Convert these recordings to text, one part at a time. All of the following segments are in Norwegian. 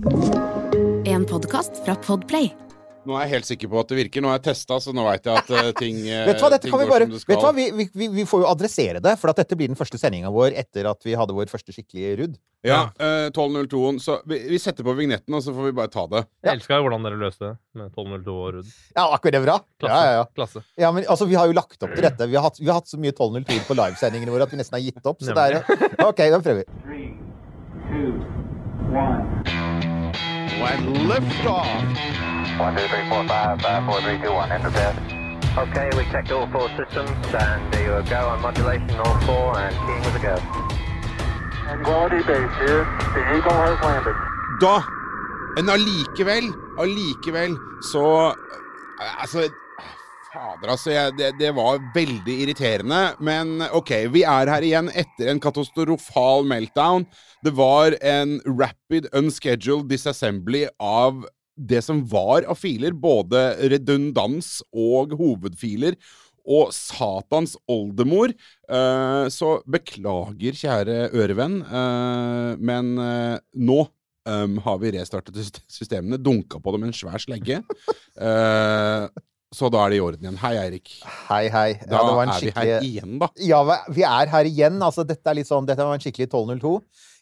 En podkast fra Podplay. Nå er jeg helt sikker på at det virker. Nå har jeg testa, så nå veit jeg at eh, ting, eh, Vet du hva, dette ting kan vi går bare som det Vet du hva, vi, vi, vi, får jo adressere det, for at dette blir den første sendinga vår etter at vi hadde vår første skikkelige rudd. Ja, eh, 12.02-en. Så vi, vi setter på vignetten, og så får vi bare ta det. Jeg elska jo hvordan dere løste det med 1202 og Rudd. Ja, akkurat det bra? Klasse. Ja, ja, ja. Klasse. ja, men altså, vi har jo lagt opp til dette. Vi har hatt, vi har hatt så mye 12.02 på livesendingene våre at vi nesten har gitt opp. Så det er OK, da prøver vi. Three, two, one. And lift off. One, two, three, four, five, five, four, three, two, one. Enter test. Okay, we checked all four systems, and there you go on modulation, all four, and keying with a go. Quality base here. The Eagle has landed. Da Men allikevel, allikevel så eh, Altså Fader, altså. Jeg, det, det var veldig irriterende. Men OK, vi er her igjen etter en katastrofal meltdown. Det var en rapid unscheduled disassembly av det som var av filer. Både redundans og hovedfiler. Og satans oldemor. Eh, så beklager, kjære ørevenn, eh, men eh, nå har vi restartet systemene, dunka på det med en svær slegge. Så da er det i orden igjen. Hei, Eirik. Hei, hei. Da Ja, det var en er vi her igjen, da. Ja, vi er her igjen. Altså, dette, er litt sånn, dette var en skikkelig 1202.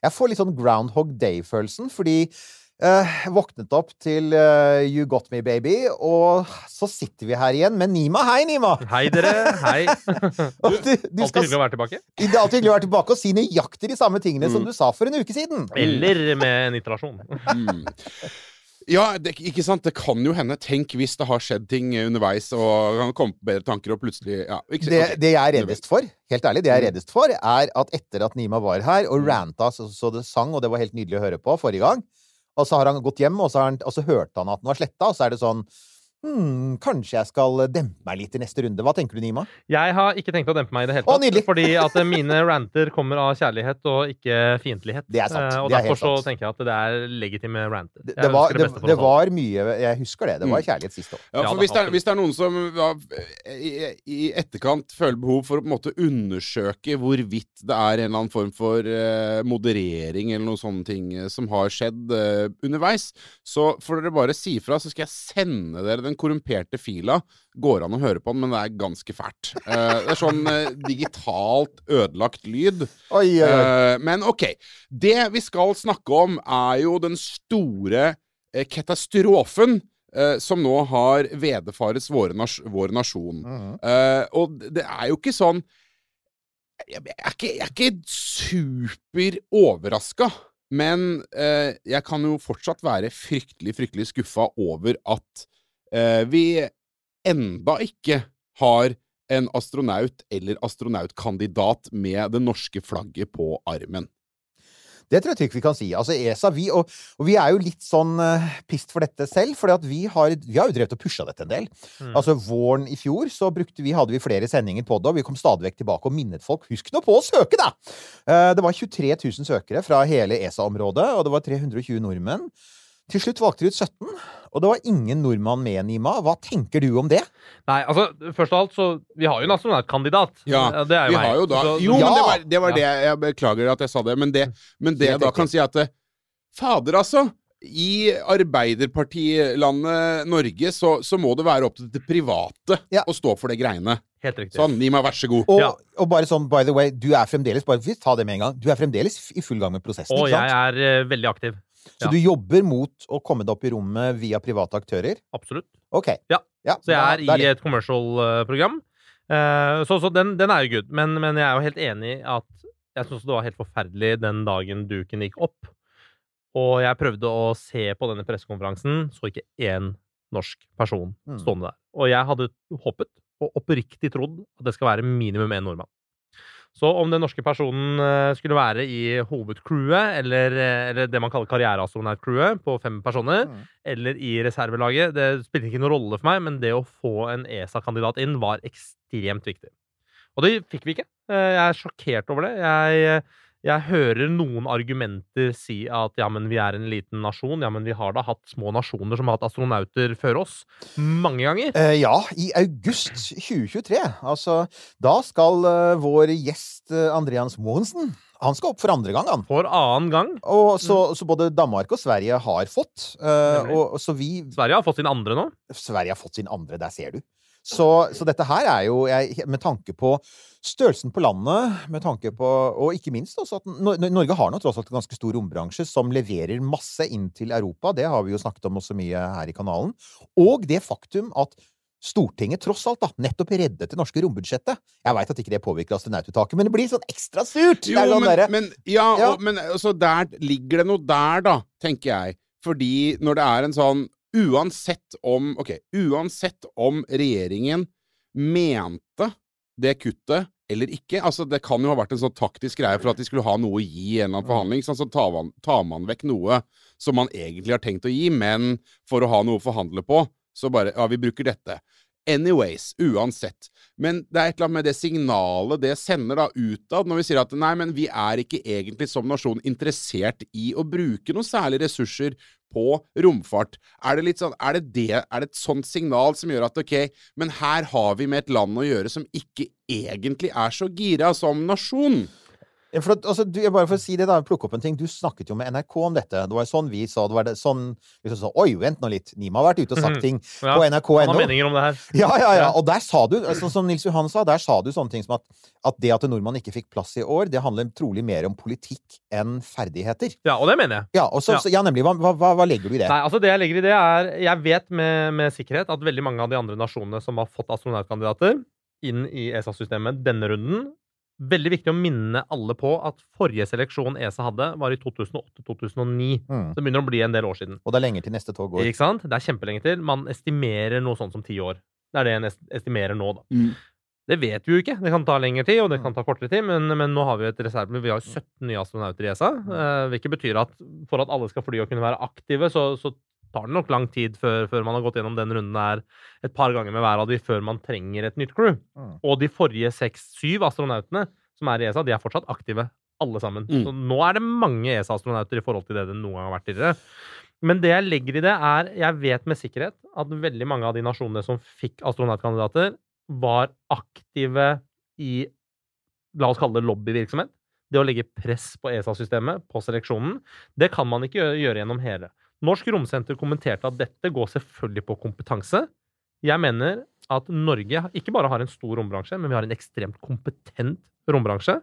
Jeg får litt sånn Groundhog Day-følelsen, fordi eh, våknet opp til eh, You Got Me Baby, og så sitter vi her igjen med Nima. Hei, Nima! Hei, dere. Hei. Og du, du Alltid skal, hyggelig å være tilbake. det er alltid hyggelig å være tilbake og si nøyaktig de samme tingene Mm. som du sa for en uke siden. Eller med en iterasjon. Mm. Ja, det, ikke sant? Det kan jo hende. Tenk hvis det har skjedd ting underveis, og kan komme på bedre tanker, og plutselig ja, ikke, Det, ok. det jeg er reddest for, helt ærlig, det jeg er Mm. reddest for, er at etter at Nima var her og ranta så, så det sang, og det var helt nydelig å høre på forrige gang, og så har han gått hjem, og så, har han, og så hørte han at den var sletta, og så er det sånn Hm, kanskje jeg skal dempe meg litt i neste runde. Hva tenker du, Nima? Jeg har ikke tenkt å dempe meg i det hele tatt. Å, fordi at mine ranter kommer av kjærlighet og ikke fiendtlighet. Det er sant. Eh, Og Det er helt derfor så sant. tenker jeg at det er legitime ranter. Det, Jeg det, var, det, det var mye Jeg husker det. Det var Mm. kjærlighet sist år. Ja, for hvis, det er, hvis det er noen som ja, i, i etterkant føler behov for å på en måte undersøke hvorvidt det er en eller annen form for uh, moderering eller noen sånne ting uh, som har skjedd uh, underveis, så får dere bare si fra, så skal jeg sende dere den korrumperte fila. Går an å høre på den, men det er ganske fælt. Uh, det er sånn uh, digitalt ødelagt lyd. Oi, oi. Eh, men OK. Det vi skal snakke om, er jo den store katastrofen som nå har vedefares våre nas vår nasjon. -huh. Eh, og det er jo ikke sånn Jeg er ikke, jeg er ikke super overraska. Men eh, jeg kan jo fortsatt være fryktelig, fryktelig skuffa over at vi enda ikke har en astronaut eller astronautkandidat med det norske flagget på armen. Det tror jeg trygt vi kan si. Altså ESA, vi, og, og vi er jo litt sånn uh, pissed for dette selv, for vi, har- vi har jo drevet og pusha dette en del. Mm. Altså Våren i fjor så vi, hadde vi flere sendinger på det, og vi kom stadig vekk tilbake og minnet folk husk nå på å søke, da! Eh, det var 23 000 søkere fra hele ESA-området, og det var 320 nordmenn. Til slutt valgte de ut 17, og det var ingen nordmann med, Nima. Hva tenker du om det? Nei, altså, først av alt, så Vi har jo en astronautkandidat. Ja, det er Vi meg. har jo da Så- Jo, Ja! men det var det, var det Jeg beklager at jeg sa det, men det, men det jeg da kan si at eh, Fader, altså. I Arbeiderpartilandet Norge så, så må det være opp til det private Ja. å stå for det greiene. Helt riktig. Sånn, gi meg vær så god. Og, Ja. og bare sånn, by the way, du er fremdeles bare, vi tar det med en gang, du er fremdeles i full gang med prosessen, Og ikke jeg er uh, veldig aktiv. Så ja. du jobber mot å komme deg opp i rommet via private aktører? Absolutt. Ok. Ja. Så jeg da- er da i et commercial-program. så så den, den er jo good. Men, men jeg er jo helt enig i at jeg syns det var helt forferdelig den dagen duken gikk opp. Og jeg prøvde å se på denne pressekonferansen, så ikke én norsk person Mm. stående der. Og jeg hadde håpet, og oppriktig trodd, at det skal være minimum én nordmann. Så om den norske personen eh, skulle være i hovedcrewet, eller, eh, eller det man kaller karriereastronaut-crewet, på fem personer, Mm. eller i reservelaget, det spilte ikke noen rolle for meg, men det å få en ESA-kandidat inn var ekstremt viktig. Og det fikk vi ikke. Eh, Jeg er sjokkert over det. Jeg, Jeg hører noen argumenter si at ja, men vi er en liten nasjon. Ja, men vi har da hatt små nasjoner som har hatt astronauter før oss. Mange ganger. Eh, ja, i august 2023. Altså, da skal uh, vår gjest uh, Andreas Mohensen, Han skal opp for andre gang, han. For annen gang. Og så, så både Danmark og Sverige har fått. Uh, og så vi Sverige har fått sin andre nå. Sverige har fått sin andre, der ser du. Så, så dette her er jo jeg, Med tanke på størrelsen på landet, med tanke på Og ikke minst også at Norge har nå tross alt en ganske stor rombransje som leverer masse inn til Europa. Det har vi jo snakket om også mye her i kanalen. Og det faktum at Stortinget tross alt da, nettopp reddet det norske rombudsjettet. Jeg veit at ikke det påvirker astronaututtaket, men det blir sånn ekstra surt! Jo, sånn men, der. men, ja, Ja. Og, men altså, der ligger det noe der, da, tenker jeg. Fordi når det er en sånn Uansett om Ok, uansett om regjeringen mente det kuttet eller ikke Altså, det kan jo ha vært en sånn taktisk greie for at de skulle ha noe å gi i en eller annen forhandling. Sånn, så tar man, tar man vekk noe som man egentlig har tenkt å gi, men for å ha noe å forhandle på, så bare Ja, vi bruker dette. Anyways, uansett. Men det er et eller annet med det signalet det sender da utad, når vi sier at nei, men vi er ikke egentlig som nasjon interessert i å bruke noe særlig ressurser på romfart. Er det litt sånn, er det, det, er det et sånt signal som gjør at ok, men her har vi med et land å gjøre som ikke egentlig er så gira som nasjon? For altså, du, bare for å si det da, plukke opp en ting. Du snakket jo med NRK om dette. Det var jo sånn vi sa. Det var det, sånn liksom så, Oi, vent nå litt. Nima har vært ute og sagt Mhm. ting Ja, på Han har meninger om det her. Ja, ja, ja. Og der sa du, altså, som Nils Johan sa, der sa du sånne ting som at, at det at nordmann ikke fikk plass i år, det handler trolig mer om politikk enn ferdigheter. Ja, og det mener jeg. Ja, så, Ja. ja nemlig. Hva, hva- hva legger du i det? Nei, altså det Jeg legger i det er Jeg vet med, med sikkerhet at veldig mange av de andre nasjonene som har fått astronautkandidater inn i ESA-systemet denne runden Veldig viktig å minne alle på at forrige seleksjon ESA hadde, var i 2008-2009. Mm. Så det begynner å bli en del år siden. Og det er lenger til neste tog går. Ikke sant? Det er kjempelenge til. Man estimerer noe sånt som ti år. Det er det en estimerer nå, da. Mm. Det vet vi jo ikke. Det kan ta lengre tid, og det kan ta kortere tid, men, men nå har vi et reserve. Vi har jo 17 nye astronauter i ESA, eh, hvilket betyr at for at alle skal fly og kunne være aktive, så, så tar det nok lang tid før, før man har gått gjennom den runden der et par ganger med hver av de før man trenger et nytt crew. Mm. Og de forrige seks-syv astronautene som er i ESA, de er fortsatt aktive, alle sammen. Mm. Så nå er det mange ESA-astronauter i forhold til det det noen gang har vært tidligere. Men det jeg legger i det, er Jeg vet med sikkerhet at veldig mange av de nasjonene som fikk astronautkandidater, var aktive i La oss kalle det lobbyvirksomhet. Det å legge press på ESA-systemet, på seleksjonen. Det kan man ikke gjøre, gjøre gjennom hele. Norsk Romsenter kommenterte at dette går selvfølgelig på kompetanse. Jeg mener at Norge ikke bare har en stor rombransje, men vi har en ekstremt kompetent rombransje.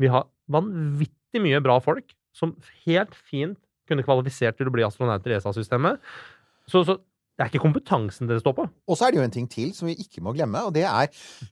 Vi har vanvittig mye bra folk som helt fint kunne kvalifisert til å bli astronauter i ESA-systemet. Så, så det er ikke kompetansen det står på. Og så er det jo en ting til som vi ikke må glemme, og det er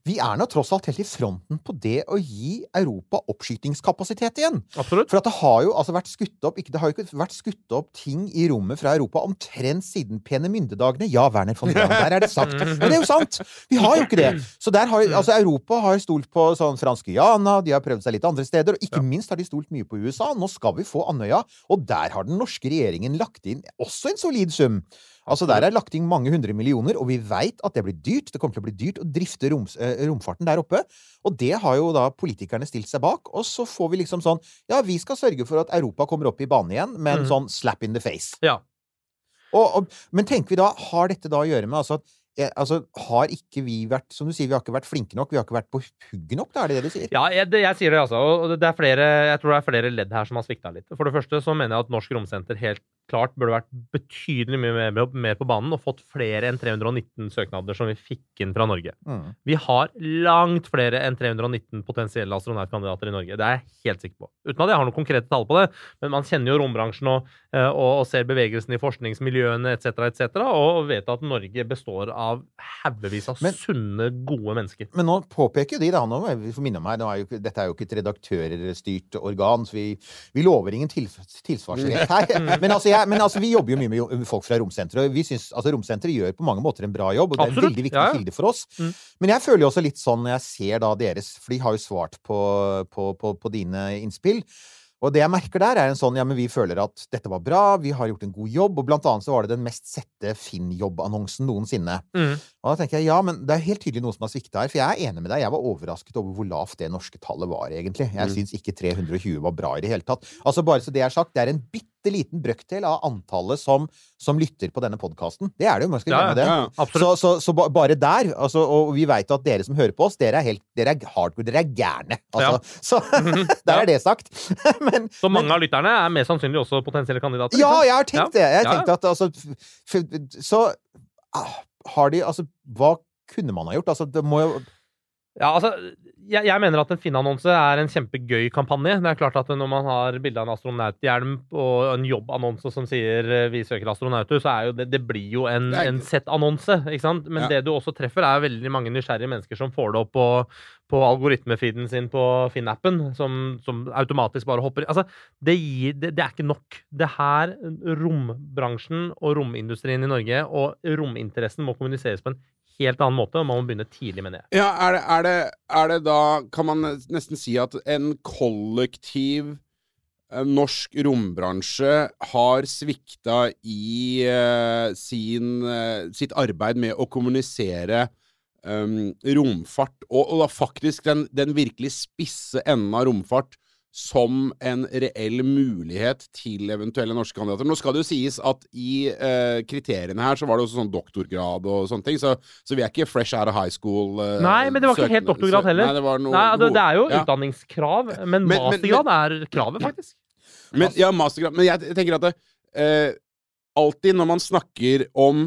Vi er nå tross alt helt i fronten på det å gi Europa oppskytingskapasitet igjen. Absolutt. For at det har jo altså vært skutt opp ikke, Det har jo ikke vært skutt opp ting i rommet fra Europa omtrent siden pene myndedagene. Ja, Werner von Braun, der er det sagt. Men det er jo sant! Vi har jo ikke det. Så der har, altså Europa har stolt på sånn fransk Guyana, de har prøvd seg litt andre steder, og ikke minst har de stolt mye på USA. Nå skal vi få Andøya, og der har den norske regjeringen lagt inn også en solid sum. Altså Der er lagt inn mange hundre millioner, og vi veit at det blir dyrt. Det kommer til å bli dyrt å drifte roms, eh, romfarten der oppe. Og det har jo da politikerne stilt seg bak. Og så får vi liksom sånn Ja, vi skal sørge for at Europa kommer opp i banen igjen, med en Mhm. sånn slap in the face. Ja. Og, og, men tenker vi da, har dette da å gjøre med altså, at eh, altså, har ikke vi vært Som du sier, vi har ikke vært flinke nok, vi har ikke vært på hugget nok, da er det det du sier? Ja, jeg, det, jeg sier det, altså. Og det er flere, jeg tror det er flere ledd her som har svikta litt. For det første så mener jeg at Norsk Romsenter helt klart burde vært betydelig mye mer, mer på banen og fått flere enn 319 søknader som vi fikk inn fra Norge. Mm. Vi har langt flere enn 319 potensielle astronautkandidater i Norge. Det er jeg helt sikker på. Uten at jeg har noen konkrete tall på det, men man kjenner jo rombransjen og, eh, og, og ser bevegelsen i forskningsmiljøene etc., etc., og vet at Norge består av haugevis av Men- sunne, gode mennesker. Men nå påpeker de, da, nå vi jeg få minne om nå er jo, dette er jo ikke et redaktørstyrt organ, så vi, vi lover ingen til, tilsvarsrett her. Men altså, jeg, men altså, vi jobber jo mye med folk fra Romsenteret, og vi synes, altså, Romsenteret gjør på mange måter en bra jobb, og det er en Absolutt, veldig viktig ja, ja. kilde for oss. Mm. Men jeg føler jo også litt sånn når jeg ser da deres, for de har jo svart på, på, på, på dine innspill, Og det jeg merker der, er en sånn ja, men vi føler at dette var bra, vi har gjort en god jobb, og blant annet så var det den mest sette Finn-jobbannonsen noensinne. Mm. Og da tenker jeg ja, men det er helt tydelig noe som har svikta her, for jeg er enig med deg, jeg var overrasket over hvor lavt det norske tallet var, egentlig. Jeg Mm. syns ikke 320 var bra i det hele tatt. Altså bare så det er sagt, det er en bitte liten brøkdel av antallet som, som lytter på denne podkasten. Det er det jo, man skal Ja, glemme det. ja. Så, så, så bare der, altså, og vi veit at dere som hører på oss, dere er helt dere er hardcore, dere er gærne. Altså, Så der er det sagt. men, Så mange av lytterne er mest sannsynlig også potensielle kandidater. ja, jeg har tenkt det. Jeg ja. at altså f- f- Så ah, har de Altså, hva kunne man ha gjort? Altså, det må jo Ja, altså, jeg, jeg mener at en Finn-annonse er en kjempegøy kampanje. Det er klart at når man har bilde av en astronauthjelm og en jobbannonse som sier eh, 'vi søker astronauter', så er jo det, det blir jo en, en sett annonse, ikke sant? Men Ja. det du også treffer, er veldig mange nysgjerrige mennesker som får det opp på, på algoritmefeeden sin på Finn-appen, som, som automatisk bare hopper i. Altså, det, gir, det, det er ikke nok. Det her, rombransjen og romindustrien i Norge og rominteressen må kommuniseres på en helt annen måte, og man må begynne tidlig, med det. Ja, er det, er, det, er det da Kan man nesten si at en kollektiv eh, norsk rombransje har svikta i uh, sin, uh, sitt arbeid med å kommunisere um, romfart, og, og da faktisk den, den virkelig spisse enden av romfart som en reell mulighet til eventuelle norske kandidater. Nå skal det jo sies at i eh, kriteriene her så var det også sånn doktorgrad og sånne ting, så, så vi er ikke fresh out of high school. eh, Nei, men det var ikke helt doktorgrad heller. Nei, det Nei, det, det er jo Ja. utdanningskrav, men, Men- men- mastergrad er kravet, faktisk. Men, ja, mastergrad. Men jeg, tenker at det, eh, alltid når man snakker om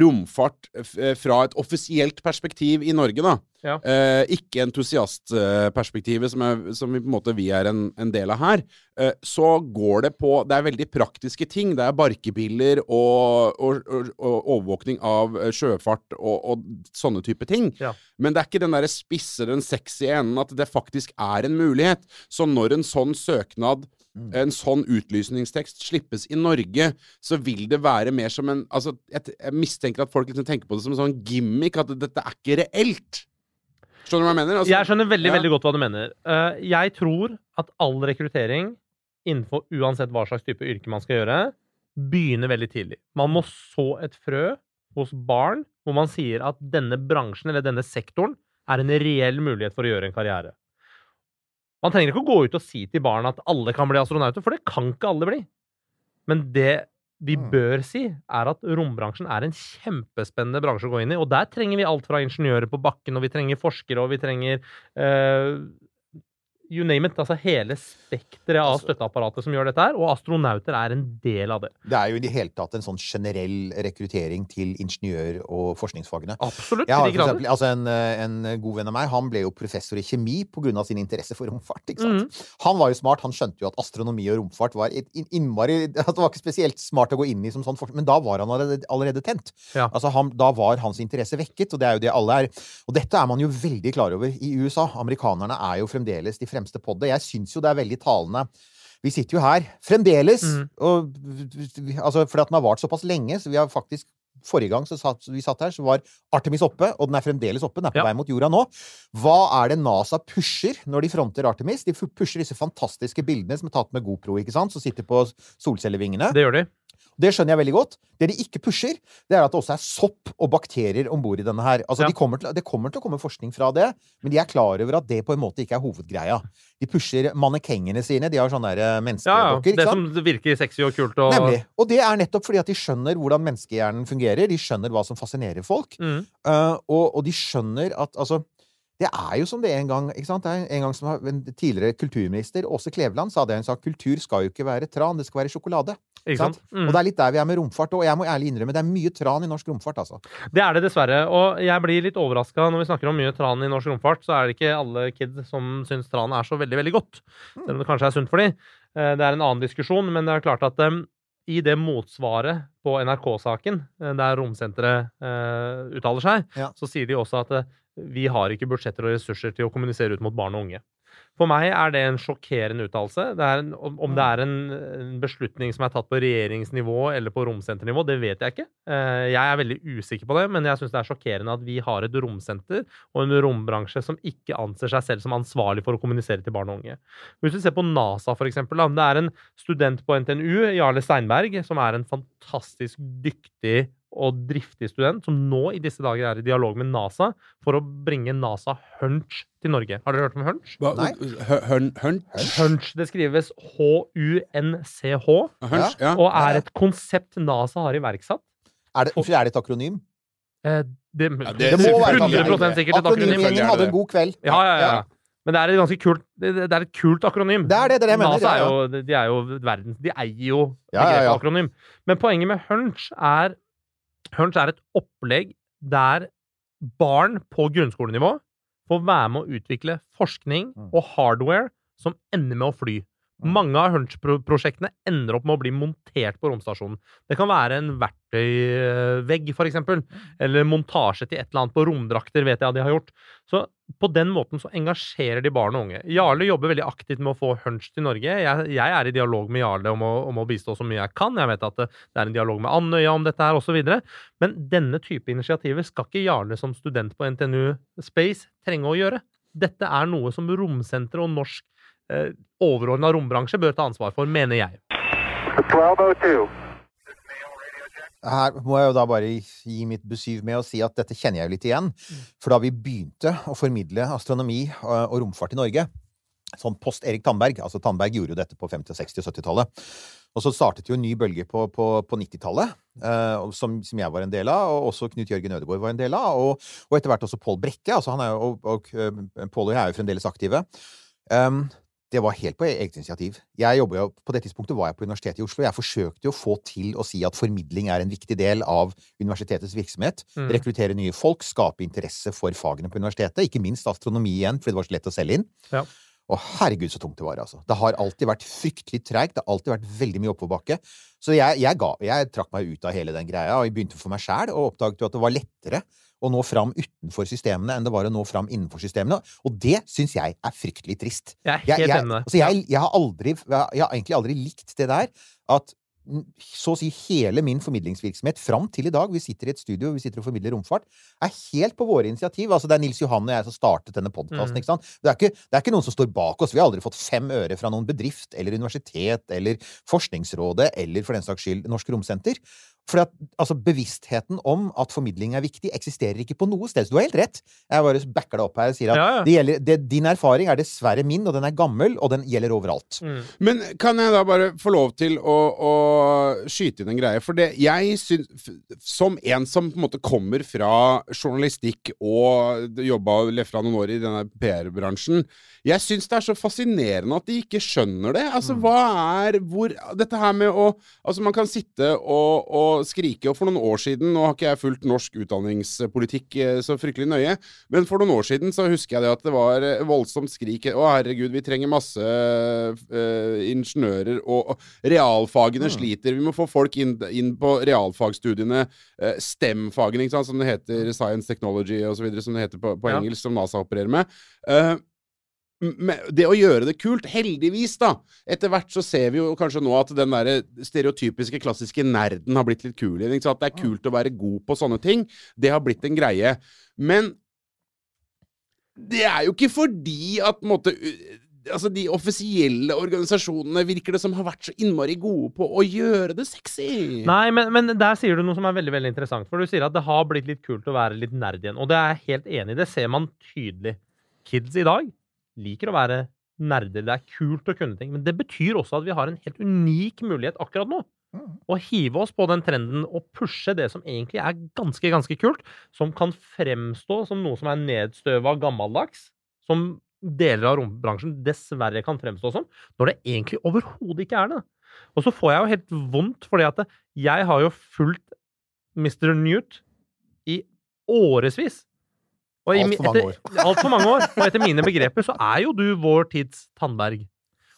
romfart eh, fra et offisielt perspektiv i Norge, da, Ja. eh, ikke entusiastperspektivet som, er, som vi på en måte vi er en, en del av her, eh, så går det på Det er veldig praktiske ting. Det er barkebiller og, og, og, og overvåkning av eh, sjøfart og, og sånne type ting. Ja. Men det er ikke den der spisse, den sexy enden at det faktisk er en mulighet. Så når en sånn søknad en sånn utlysningstekst slippes i Norge, så vil det være mer som en Altså, jeg, jeg mistenker at folk liksom tenker på det som en sånn gimmick, at dette er ikke reelt. Skjønner du hva jeg mener? Altså, Jeg skjønner veldig ja. veldig godt hva du mener. Uh, jeg tror at all rekruttering innenfor uansett hva slags type yrke man skal gjøre, begynner veldig tidlig. Man må så et frø hos barn hvor man sier at denne bransjen eller denne sektoren er en reell mulighet for å gjøre en karriere. Man trenger ikke å gå ut og si til barn at alle kan bli astronauter, for det kan ikke alle bli. Men det vi Mm. bør si, er at rombransjen er en kjempespennende bransje å gå inn i. Og der trenger vi alt fra ingeniører på bakken, og vi trenger forskere, og vi trenger eh, you name it. Altså hele spekteret av Altså- støtteapparatet som gjør dette her. Og astronauter er en del av det. Det er jo i det hele tatt en sånn generell rekruttering til ingeniør- og forskningsfagene. Absolutt. Jeg har for eksempel, altså en, eh, en god venn av meg han ble jo professor i kjemi pga. sin interesse for romfart. ikke sant? Mhm. Han var jo smart, han skjønte jo at astronomi og romfart var et innmari at Det var ikke spesielt smart å gå inn i som sånn forskning, men da var han allerede, allerede tent. Ja. Altså han, Da var hans interesse vekket, og det er jo det alle er. Og dette er man jo veldig klar over i USA. Amerikanerne er jo fremdeles de fremste på det. Jeg syns jo det er veldig talende. Vi sitter jo her fremdeles, mm. og altså, fordi at den har vart såpass lenge, så vi har faktisk Forrige gang så satt, vi satt her, så var Artemis oppe, og den er fremdeles oppe. Den er på Ja. vei mot jorda nå. Hva er det NASA pusher når de fronter Artemis? De pusher disse fantastiske bildene som er tatt med GoPro, ikke sant? som sitter på solcellevingene. Det gjør de. Det skjønner jeg veldig godt. Det de ikke pusher, det er at det også er sopp og bakterier om bord i denne her. Altså, Ja. de kommer til, det kommer til å komme forskning fra det, men de er klar over at det på en måte ikke er hovedgreia. De pusher mannekengene sine. De har sånne eh, Ja, ja. Det som virker sexy og kult. Og... Nemlig. Og det er nettopp fordi at de skjønner hvordan menneskehjernen fungerer. De skjønner hva som fascinerer folk. Mm. Uh, og, og de skjønner at altså det er jo som det en gang ikke sant? Det er en gang som En tidligere kulturminister, Åse Kleveland, sa det. Hun sa kultur skal jo ikke være tran, det skal være sjokolade. Ikke sant? Mm. Og det er litt der vi er med romfart. Og jeg må ærlig innrømme, det er mye tran i norsk romfart, altså. Det er det dessverre. Og jeg blir litt overraska når vi snakker om mye tran i norsk romfart, så er det ikke alle kids som syns tran er så veldig, veldig godt. Selv om det kanskje er sunt for dem. Det er en annen diskusjon, men det er klart at em, i det motsvaret på NRK-saken, eh, der Romsenteret uh, uttaler seg, Ja. så sier de også at eh, vi har ikke budsjetter og ressurser til å kommunisere ut mot barn og unge. For meg er det en sjokkerende uttalelse. Om det er en, en beslutning som er tatt på regjeringsnivå eller på romsenternivå, det vet jeg ikke. Eh, Jeg er veldig usikker på det, men jeg syns det er sjokkerende at vi har et romsenter og en rombransje som ikke anser seg selv som ansvarlig for å kommunisere til barn og unge. Hvis vi ser på NASA, eksempel. Det er en student på NTNU, Jarle Steinberg, som er en fantastisk dyktig og driftig student, som nå i disse dager er i dialog med NASA for å bringe NASA Hunch til Norge. Har dere hørt om Hunch? Hva- Nei. Høn, Hunch, det skrives H-U-N-C-H, Hunch, ja. og er et konsept NASA har iverksatt. Er det, er det et akronym? Eh, Det, Ja, det- Det må være et 100 akronym. sikkert et akronym. Akronymen hadde en god kveld. Ja, ja, ja. Men det er et ganske kult Det, er et kult akronym. Det er det, det er det jeg mener, NASA er jo, de er jo verdens De eier jo Ja, ja, ja. akronym. Men poenget med Hunch er Hunch er et opplegg der barn på grunnskolenivå får være med å utvikle forskning Mm. og hardware som ender med å fly. Mange av Hunch-prosjektene ender opp med å bli montert på romstasjonen. Det kan være en verktøyvegg, for eksempel, eller montasje til et eller annet på romdrakter, vet jeg at de har gjort. Så på den måten så engasjerer de barn og unge. Jarle jobber veldig aktivt med å få Hunch til Norge. Jeg, jeg er i dialog med Jarle om å, om å bistå så mye jeg kan. Jeg vet at det, det er en dialog med Andøya om dette her, osv. Men denne type initiativer skal ikke Jarle som student på NTNU Space trenge å gjøre. Dette er noe som Romsenteret og norsk eh, overordna rombransje bør ta ansvar for, mener jeg. 1202. Her må jeg jo da bare gi mitt besyv med å si at dette kjenner jeg jo litt igjen. For da vi begynte å formidle astronomi og og romfart i Norge, sånn post Erik Tandberg Altså Tandberg gjorde jo dette på 50-, 60- og 70-tallet. Og så startet jo en ny bølge på, på, på 90-tallet, eh, som, som jeg var en del av, og også Knut Jørgen Ødegaard var en del av, og, og etter hvert også Pål Brekke. Altså han er jo, og, og eh, Pål og jeg er jo fremdeles aktive. Um, det var helt på eget initiativ. Jeg jo, På det tidspunktet var jeg på Universitetet i Oslo. Jeg forsøkte jo å få til å si at formidling er en viktig del av universitetets virksomhet. Mm. Rekruttere nye folk, skape interesse for fagene på universitetet. Ikke minst astronomi igjen, fordi det var så lett å selge inn. Ja. Og herregud, så tungt det var, altså. Det har alltid vært fryktelig treigt. Det har alltid vært veldig mye oppoverbakke. Så jeg, jeg, ga, jeg trakk meg ut av hele den greia, og jeg begynte for meg sjæl, og oppdaget jo at det var lettere å nå fram utenfor systemene enn det var å nå fram innenfor systemene. Og det syns jeg er fryktelig trist. Jeg Jeg, jeg, altså jeg, jeg, har aldri, jeg har egentlig aldri likt det der at så å si hele min formidlingsvirksomhet fram til i dag Vi sitter i et studio, vi sitter og formidler romfart, er helt på våre initiativ. Altså Det er Nils Johan og jeg som startet denne podkasten. Mm. Det, det er ikke noen som står bak oss. Vi har aldri fått fem øre fra noen bedrift eller universitet eller Forskningsrådet eller for den saks skyld Norsk Romsenter. For at, altså, bevisstheten om at formidling er viktig, eksisterer ikke på noe sted. Så du har helt rett. Jeg bare backer deg opp her og sier at Ja, ja. det gjelder, det, din erfaring er dessverre min, og den er gammel, og den gjelder overalt. Mm. Men kan jeg da bare få lov til å, å skyte inn en greie? For det jeg syns Som en som på en måte kommer fra journalistikk og jobba lefra noen år i denne PR-bransjen Jeg syns det er så fascinerende at de ikke skjønner det. Altså, hva er hvor Dette her med å Altså, man kan sitte og, og skrike, og for noen år siden Nå har ikke jeg fulgt norsk utdanningspolitikk eh, så fryktelig nøye, men for noen år siden så husker jeg det at det var eh, voldsomt skrik Å, herregud, vi trenger masse uh, ingeniører, og, og realfagene sliter. Vi må få folk inn, inn på realfagstudiene. Uh, STEM-fagene, som det heter. Science Technology osv., som det heter på, på Ja. engelsk, som NASA opererer med. Men det å gjøre det kult, heldigvis, da Etter hvert så ser vi jo kanskje nå at den der stereotypiske, klassiske nerden har blitt litt kul igjen. At det er kult å være god på sånne ting. Det har blitt en greie. Men det er jo ikke fordi at måte Altså, de offisielle organisasjonene virker det som har vært så innmari gode på å gjøre det sexy. Nei, men, men der sier du noe som er veldig veldig interessant. For du sier at det har blitt litt kult å være litt nerd igjen. Og det er jeg helt enig i. Det ser man tydelig. Kids i dag liker å være nerder. Det er kult å kunne ting. Men det betyr også at vi har en helt unik mulighet akkurat nå. Å hive oss på den trenden og pushe det som egentlig er ganske, ganske kult. Som kan fremstå som noe som er nedstøva gammeldags. Som deler av rombransjen dessverre kan fremstå som. Når det egentlig overhodet ikke er det. Og så får jeg jo helt vondt, fordi at jeg har jo fulgt Mr. Newt i årevis. Og i mi- Alt for mange Alt mange år. Og etter mine begreper så er jo du vår tids Tandberg.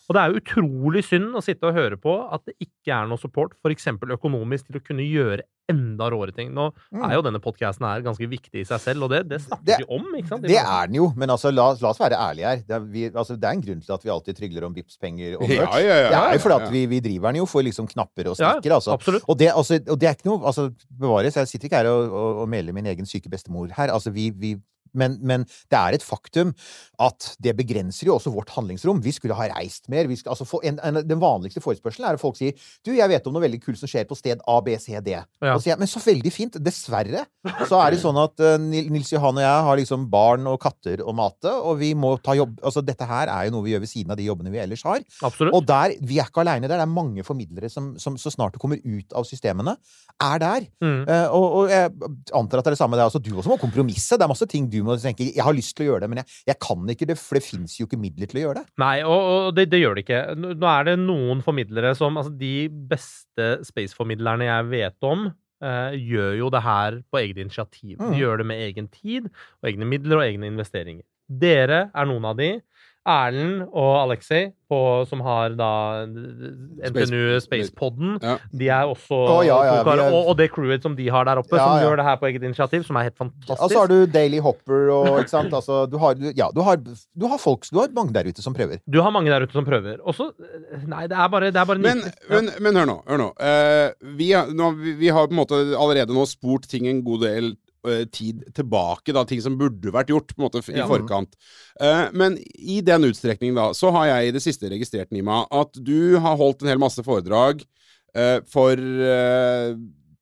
Og det er jo utrolig synd å sitte og høre på at det ikke er noe support, f.eks. økonomisk, til å kunne gjøre enda råere ting. Nå er jo denne podkasten her ganske viktig i seg selv, og det, det snakker Det- vi om, ikke sant? Det er den jo, men altså, la, la oss være ærlige her. Det er, vi, altså, det er en grunn til at vi alltid trygler om Vipps-penger og merch. Ja, ja, ja, det er jo fordi at vi, vi driver den jo for liksom knapper og Ja, stikker, altså. absolutt. Og det, altså, og det er ikke noe altså, Bevares, jeg sitter ikke her og, og, og melder min egen syke bestemor her. Altså, vi, vi men, men det er et faktum at det begrenser jo også vårt handlingsrom. Vi skulle ha reist mer. Vi skal, altså, for, en, en, den vanligste forespørselen er at folk sier Du, jeg vet om noe veldig kult som skjer på sted A, B, C, D. Ja. Og så sier jeg, men så veldig fint. Dessverre så er det sånn at eh, Nils Johan og jeg har liksom barn og katter å mate, og vi må ta jobb Altså, dette her er jo noe vi gjør ved siden av de jobbene vi ellers har. Absolutt. Og der, vi er ikke aleine der. Det er mange formidlere som, som så snart du kommer ut av systemene, er der. Mm. Uh, og, og jeg antar at det er det samme der. Altså, du også må kompromisse. Det er masse ting du må tenke Jeg har lyst til å gjøre det, men jeg, jeg kan ikke det, for det fins jo ikke midler til å gjøre det. Nei, og, og det, det gjør det ikke. Nå er det noen formidlere som Altså, de beste space-formidlerne jeg vet om, eh, gjør jo det her på eget initiativ. Mm. De gjør det med egen tid og egne midler og egne investeringer. Dere er noen av de. Erlend og Alexei, på, som har da NTNU Spacepodden, Ja. de er også oh, ja, ja, er- og, og det crewet som de har der oppe, Ja, som ja. gjør det her på eget initiativ, som er helt fantastisk. Og så har du Daily Hopper og ikke sant? Altså, du har, du- ja, du har, du har folk Du har mange der ute som prøver. Du har mange der ute som prøver. Og så Nei, det er bare, det er bare Men, men, men hør nå. Hør nå. Uh, vi, har, nå vi, vi har på en måte allerede nå spurt ting en god del tid tilbake. Da, ting som burde vært gjort på en måte i Ja. forkant. Uh, men i den utstrekning da, så har jeg i det siste registrert, Nima, at du har holdt en hel masse foredrag uh, for uh,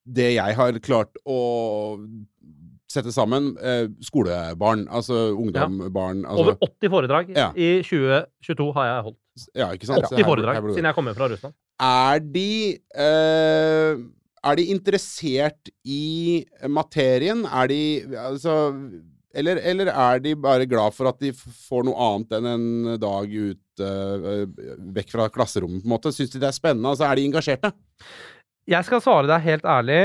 det jeg har klart å sette sammen. eh, skolebarn, altså ungdombarn. Altså, Over 80 foredrag Ja. i 2022 har jeg holdt. ja, ikke sant? 80 Så foredrag siden jeg kom hjem fra Russland. Er de eh, Er de interessert i materien? Er de Altså eller, eller er de bare glad for at de får noe annet enn en dag ut uh, vekk fra klasserommet, på en måte? Syns de det er spennende? Altså, er de engasjerte? Jeg skal svare deg helt ærlig,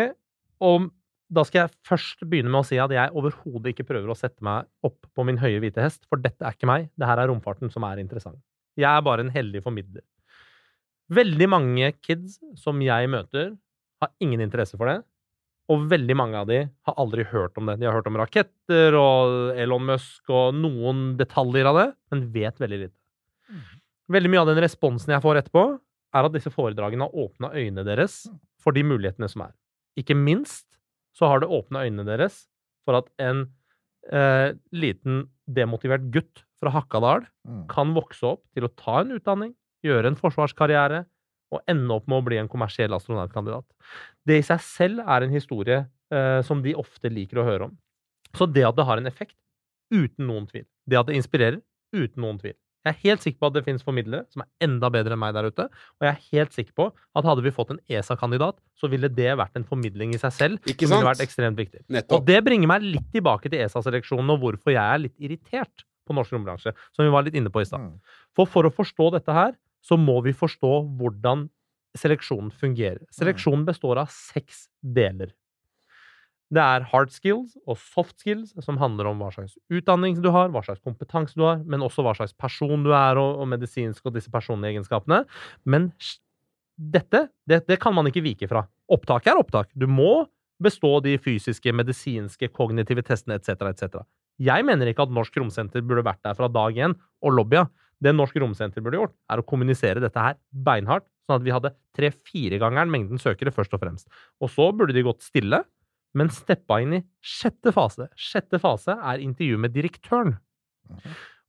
og da skal jeg først begynne med å si at jeg overhodet ikke prøver å sette meg opp på min høye hvite hest, for dette er ikke meg. Det her er romfarten som er interessant. Jeg er bare en heldig formidler. Veldig mange kids som jeg møter, har ingen interesse for det. Og veldig mange av de har aldri hørt om det. De har hørt om raketter og Elon Musk og noen detaljer av det, men vet veldig lite. Veldig mye av den responsen jeg får etterpå, er at disse foredragene har åpna øynene deres for de mulighetene som er. Ikke minst så har det åpna øynene deres for at en eh, liten demotivert gutt fra Hakadal Mm. kan vokse opp til å ta en utdanning, gjøre en forsvarskarriere og ende opp med å bli en kommersiell astronautkandidat. Det i seg selv er en historie eh, som de ofte liker å høre om. Så det at det har en effekt, uten noen tvil. Det at det inspirerer, uten noen tvil. Jeg er helt sikker på at det finnes formidlere som er enda bedre enn meg der ute. Og jeg er helt sikker på at hadde vi fått en ESA-kandidat, så ville det vært en formidling i seg selv. Ikke som ville vært ekstremt viktig. Og det bringer meg litt tilbake til ESA-seleksjonen og hvorfor jeg er litt irritert på norsk rombransje, som vi var litt inne på i stad. Mm. For for å forstå dette her, så må vi forstå hvordan seleksjonen fungerer. Seleksjonen består av seks deler. Det er hard skills og soft skills, som handler om hva slags utdanning du har, hva slags kompetanse du har, men også hva slags person du er, og, og medisinsk og disse personlige egenskapene. Men dette, det, det kan man ikke vike fra. Opptak er opptak. Du må bestå de fysiske, medisinske, kognitive testene etc., etc. Jeg mener ikke at Norsk Romsenter burde vært der fra dag én og lobbya. Det Norsk Romsenter burde gjort, er å kommunisere dette her beinhardt, sånn at vi hadde tre-firegangeren mengden søkere, først og fremst. Og så burde de gått stille, men steppa inn i sjette fase. Sjette fase er intervju med direktøren.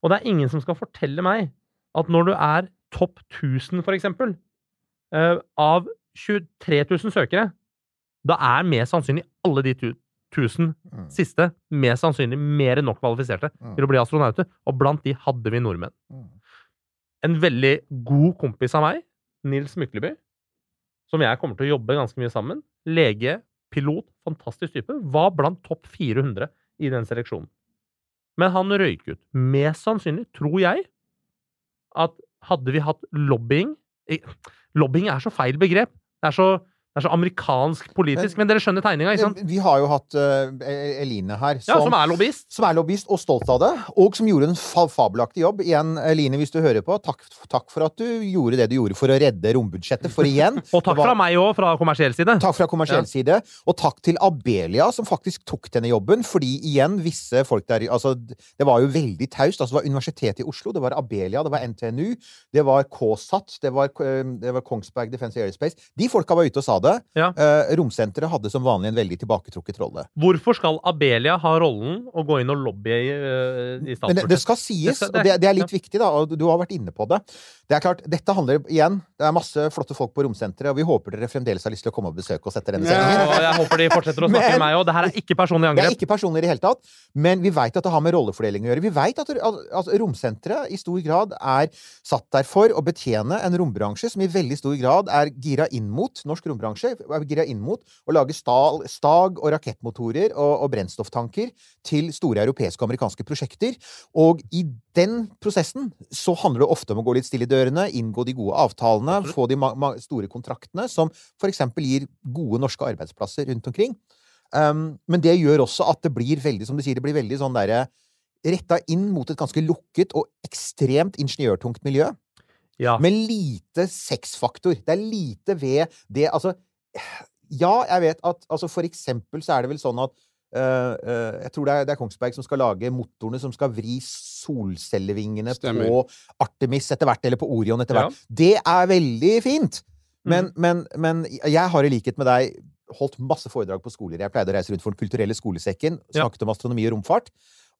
Og det er ingen som skal fortelle meg at når du er topp 1000, for eksempel, eh, av 23 000 søkere, da er mest sannsynlig alle de tu- 1000 Mm. siste mest sannsynlig mer enn nok kvalifiserte Mm. til å bli astronauter, og blant de hadde vi nordmenn. En veldig god kompis av meg, Nils Mykleby, som jeg kommer til å jobbe ganske mye sammen, lege, pilot, fantastisk type, var blant topp 400 i den seleksjonen. Men han røyk ut. Mest sannsynlig, tror jeg, at hadde vi hatt lobbying Lobbying er så feil begrep. Det er så Det er så amerikansk politisk. Men dere skjønner tegninga? Vi har jo hatt uh, Eline her, Ja, som, som er lobbyist. som er lobbyist og stolt av det, og som gjorde en fa fabelaktig jobb. Igjen, Eline, hvis du hører på, takk, takk for at du gjorde det du gjorde for å redde rombudsjettet. For igjen Og takk var- fra meg òg, fra kommersiell side. Takk fra kommersiell Ja. side. Og takk til Abelia, som faktisk tok denne jobben. Fordi igjen, visse folk der Altså, det var jo veldig taust. Altså, det var Universitetet i Oslo, det var Abelia, det var NTNU, det var KSAT, det var, eh, det var Kongsberg Defence Aerospace. De folka var ute og sa det. Ja. Eh, romsenteret hadde som vanlig en veldig tilbaketrukket rolle. Hvorfor skal Abelia ha rollen å gå inn og lobby i, øh, i Men det, det skal sies, og det, det er litt viktig, da, og du har vært inne på det. Det er klart, Dette handler igjen Det er masse flotte folk på Romsenteret, og vi håper dere fremdeles har lyst til å komme og besøke oss etter denne Ja. sendingen. Og jeg håper de fortsetter å snakke med meg òg. Det her er ikke personlig Det er ikke personlig i det hele tatt, men vi veit at det har med rollefordeling å gjøre. Vi veit at, at Romsenteret i stor grad er satt der for å betjene en rombransje som i veldig stor grad er gira inn mot norsk rombransje, er gira inn mot å lage stag og rakettmotorer og, og brennstofftanker til store europeiske og amerikanske prosjekter. Og i den prosessen så handler det ofte om å gå litt stille i dørene, inngå de gode avtalene, få de store kontraktene som for eksempel gir gode norske arbeidsplasser rundt omkring. Um, men det gjør også at det blir veldig, som du sier, det blir veldig sånn derre Retta inn mot et ganske lukket og ekstremt ingeniørtungt miljø. Ja. Med lite sexfaktor. Det er lite ved det Altså, ja, jeg vet at altså For eksempel så er det vel sånn at Uh, uh, Jeg tror det er, det er Kongsberg som skal lage motorene som skal vri solcellevingene Stemmer. på Artemis etter hvert, eller på Orion etter Ja. hvert. Det er veldig fint! Mm. Men, men, men jeg har i likhet med deg holdt masse foredrag på skoler. Jeg pleide å reise rundt for Den kulturelle skolesekken, Ja. snakket om astronomi og romfart.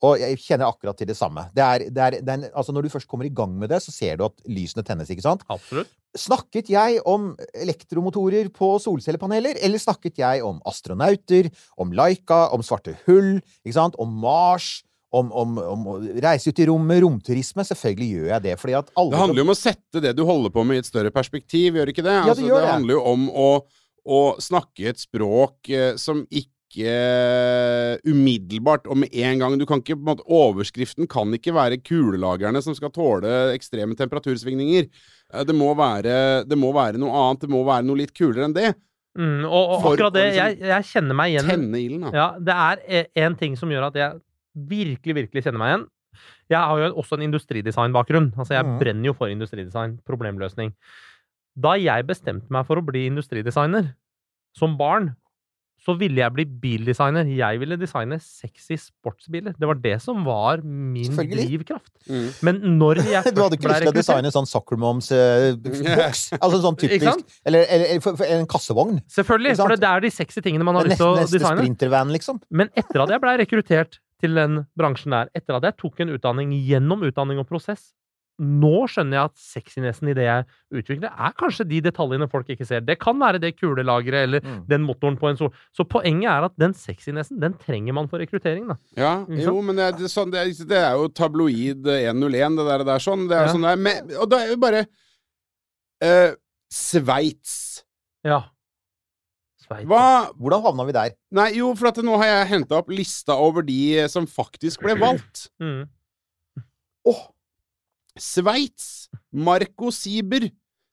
Og jeg kjenner akkurat til det samme. Det er, det er, det er altså når du først kommer i gang med det, så ser du at lysene tennes, ikke sant? Absolutt. Snakket jeg om elektromotorer på solcellepaneler, eller snakket jeg om astronauter, om Laika, om svarte hull, ikke sant? om Mars, om, om, om å reise ut i rommet, romturisme? Selvfølgelig gjør jeg det, fordi at alle Det handler jo om å sette det du holder på med i et større perspektiv, gjør ikke det? Ja, det altså, det, det. handler jo om å, å snakke et språk eh, som ikke umiddelbart og med en gang Du kan ikke, på en måte, Overskriften kan ikke være kulelagerne som skal tåle ekstreme temperatursvingninger. Eh, Det må være, det må være noe annet. Det må være noe litt kulere enn det. Mm, og, og For akkurat det, liksom jeg, jeg kjenner meg igjen Tenne ilden, da. Ja, det er én ting som gjør at jeg virkelig, virkelig kjenner meg igjen. Jeg har jo også en industridesign-bakgrunn. Altså, jeg Mhm. brenner jo for industridesign, problemløsning. Da jeg bestemte meg for å bli industridesigner som barn, så ville jeg bli bildesigner. Jeg ville designe sexy sportsbiler. Det var det som var min drivkraft. Mm. Men når jeg Du hadde ikke lyst til å designe sånn Soccer Moms-boks? altså sånn typisk? Eller, eller, eller for, for en kassevogn? Selvfølgelig, for det er de sexy tingene man har lyst til å designe. sprintervan, liksom? Men etter at jeg blei rekruttert til den bransjen der, etter at jeg tok en utdanning gjennom utdanning og prosess, nå skjønner jeg at sexinessen i det jeg utvikler, er kanskje de detaljene folk ikke ser. Det kan være det kulelageret eller Mm. den motoren på en sol. Så poenget er at den sexinessen, den trenger man for rekruttering, da. Ja, jo, men det er, sånn, det, er, det er jo tabloid 101, det der, det der sånn. Det er Ja. sånn det er. Men, og da er jo bare uh, Sveits. Ja. Sveits. Hva Hvordan havna vi der? Nei, jo, for at nå har jeg henta opp lista over de som faktisk ble valgt. Mm. Sveits. Marco Sieber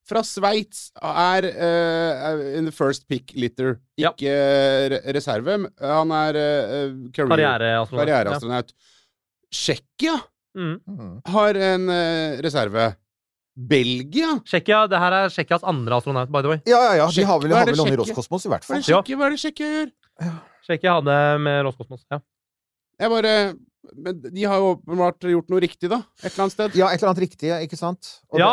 fra Sveits er uh, in the first pick litter. Ikke ja. reserve. Han er uh, Karriereastronaut. karriereastronaut. Tsjekkia Ja. Mm. mm. har en uh, reserve. Belgia Tsjekkia, det her er Tsjekkias andre astronaut, by the way. Ja, ja, ja. De har vel, har vel noen i? Roskosmos, i hvert er fall. hva er det Tsjekkia gjør? Tsjekkia hadde med Roskosmos. Ja. Jeg bare Men de har jo åpenbart gjort noe riktig, da. Et eller annet sted. Ja, et eller annet riktig, ikke sant? Og ja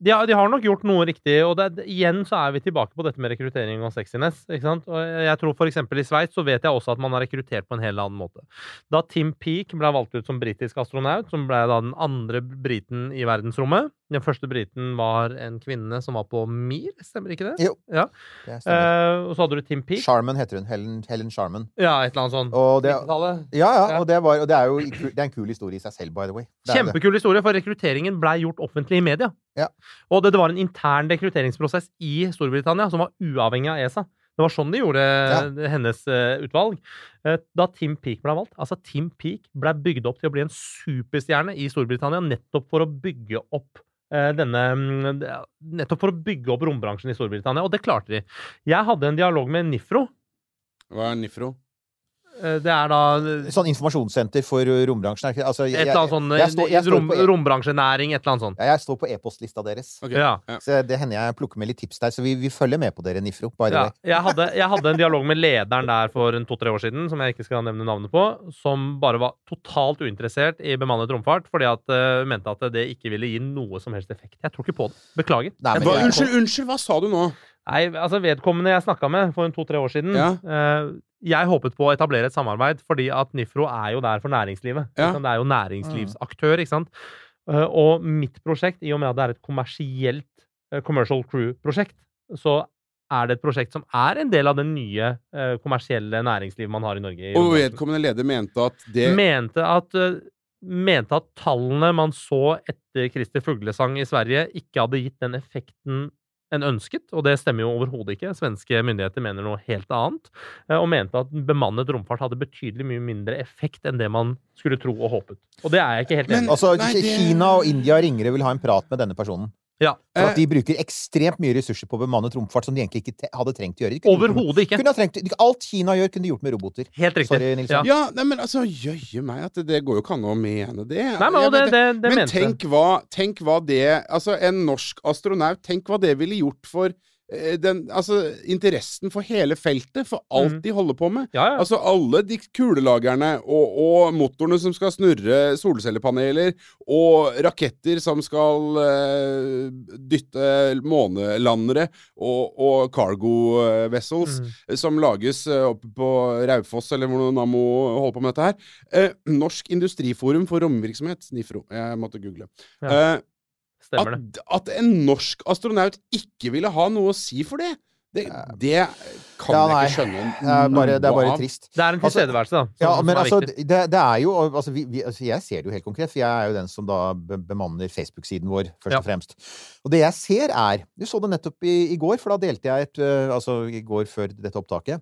de har, de har nok gjort noe riktig, og det, igjen så er vi tilbake på dette med rekruttering og sexiness. ikke sant? Og jeg tror for I Sveits så vet jeg også at man har rekruttert på en helt annen måte. Da Tim Peake ble valgt ut som britisk astronaut, som ble da den andre briten i verdensrommet Den første briten var en kvinne som var på Mir, stemmer ikke det? Jo. Ja. Det. Eh, og så hadde du Tim Peake. Sharman heter hun. Helen, Helen Sharman. Ja, et eller annet sånt. Og det, ja, ja, Ja. og det, var, og det er jo det er en kul historie i seg selv, by the way. Kjempekul historie, for rekrutteringen blei gjort offentlig i media. Ja. Og det, det var en intern rekrutteringsprosess i Storbritannia som var uavhengig av ESA. Det var sånn de gjorde ja. hennes uh, utvalg. Uh, da Tim Peake ble valgt Altså, Tim Peake ble bygd opp til å bli en superstjerne i Storbritannia nettopp for å bygge opp denne mm, Nettopp for å bygge opp rombransjen i Storbritannia, og det klarte de. Jeg hadde en dialog med Nifro. Hva er Nifro? Eh, Det er da Sånn informasjonssenter for uh, rombransjen. Altså, et eller annet sånn jeg, står, jeg, står rom, e- rombransjenæring, et eller annet sånt. ja, jeg står på e-postlista deres. Okay. Ja. Så det hender jeg plukker med litt tips der. Så vi, vi følger med på dere, Nifro. Ja, jeg, hadde, jeg hadde en dialog med lederen der for en to-tre år siden, som jeg ikke skal nevne navnet på, som bare var totalt uinteressert i bemannet romfart, fordi at uh, mente at det ikke ville gi noe som helst effekt. Jeg tror ikke på det. Beklager. Nei, men Hva, unnskyld, unnskyld, hva sa du nå? Nei, altså Vedkommende jeg snakka med for en to-tre år siden Ja. eh, Jeg håpet på å etablere et samarbeid, fordi at Nifro er jo der for næringslivet. Ja. Det er jo næringslivsaktør, ikke sant. Eh, og mitt prosjekt, i og med at det er et kommersielt eh, Commercial Crew-prosjekt, så er det et prosjekt som er en del av det nye eh, kommersielle næringslivet man har i Norge. i Og vedkommende leder mente at det mente at mente at tallene man så etter Christer Fuglesang i Sverige, ikke hadde gitt den effekten en ønsket, og det stemmer jo overhodet ikke. Svenske myndigheter mener noe helt annet, eh, og mente at bemannet romfart hadde betydelig mye mindre effekt enn det man skulle tro og håpet. Og det er jeg ikke helt enig i. Altså, Kina og India ringere vil ha en prat med denne personen. Ja. For Eh. at de bruker ekstremt mye ressurser på å bemanne romfart som de egentlig ikke te hadde trengt å gjøre. Overhodet ikke. Kunne ha trengt, alt Kina gjør, kunne de gjort med roboter. Helt riktig. Sorry, Nilsson. Ja. Ja, nei, men altså, jøye meg at det, det går jo ikke an å mene det. Nei, men, det, det, det men tenk hva, tenk hva det Altså, en norsk astronaut, tenk hva det ville gjort for eh, den, altså, interessen for hele feltet, for alt mm. de holder på med. Ja, ja. Altså alle de kulelagerne og, og motorene som skal snurre solcellepaneler, og raketter som skal uh, dytte månelandere, og, og cargo eh, vessels mm. som lages eh, oppe på Raufoss, eller hvor Nammo holder på med dette her. Uh, Norsk Industriforum for romvirksomhet, NIFRO. Jeg måtte google. Ja. Eh, Stemmer det. at, at en norsk astronaut ikke ville ha noe å si for det, det, det kan Ja, jeg ikke skjønne Det er bare, det er bare trist. Det er en Altså, tilstedeværelse, da. Som, Ja, som men er altså, det, det er jo altså, vi, vi, altså, Jeg ser det jo helt konkret, for jeg er jo den som da bemanner Facebook-siden vår, først Ja. og fremst. Og det jeg ser, er Du så det nettopp i, i går, for da delte jeg et øh, Altså i går før dette opptaket.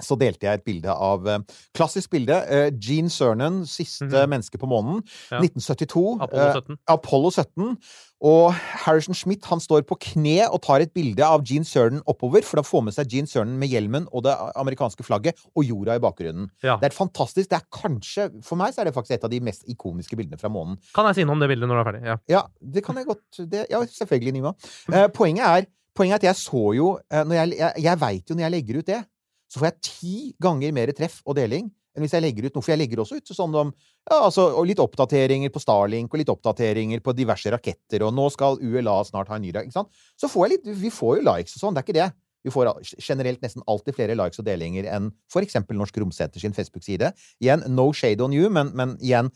Så delte jeg et bilde av øh, Klassisk bilde. øh, Gene Cernan, siste Mhm. menneske på månen. Ja. 1972. Apollo øh, 17. Apollo 17. Og Harrison Schmidt han står på kne og tar et bilde av Gene Cernan oppover for da får med seg Gene Cernan med hjelmen og det amerikanske flagget og jorda i bakgrunnen. Ja. Det er fantastisk Det er kanskje For meg så er det faktisk et av de mest ikoniske bildene fra månen. Kan jeg si noe om det bildet når du er ferdig? Ja. Ja, det kan jeg godt det, Ja, selvfølgelig, Nima. Eh, poenget, er, poenget er at jeg så jo eh, når Jeg, jeg, jeg veit jo når jeg legger ut det, så får jeg ti ganger mer treff og deling enn hvis jeg legger ut noe. For jeg legger også ut sånn om ja, altså, og litt oppdateringer på Starlink og litt oppdateringer på diverse raketter, og nå skal ULA snart ha en ny rak- ikke sant? Så får jeg litt Vi får jo likes og sånn, det er ikke det. Vi får generelt nesten alltid flere likes og delinger enn for eksempel Norsk Romsenter sin Facebook-side. Igjen, no shade on you, men, men igjen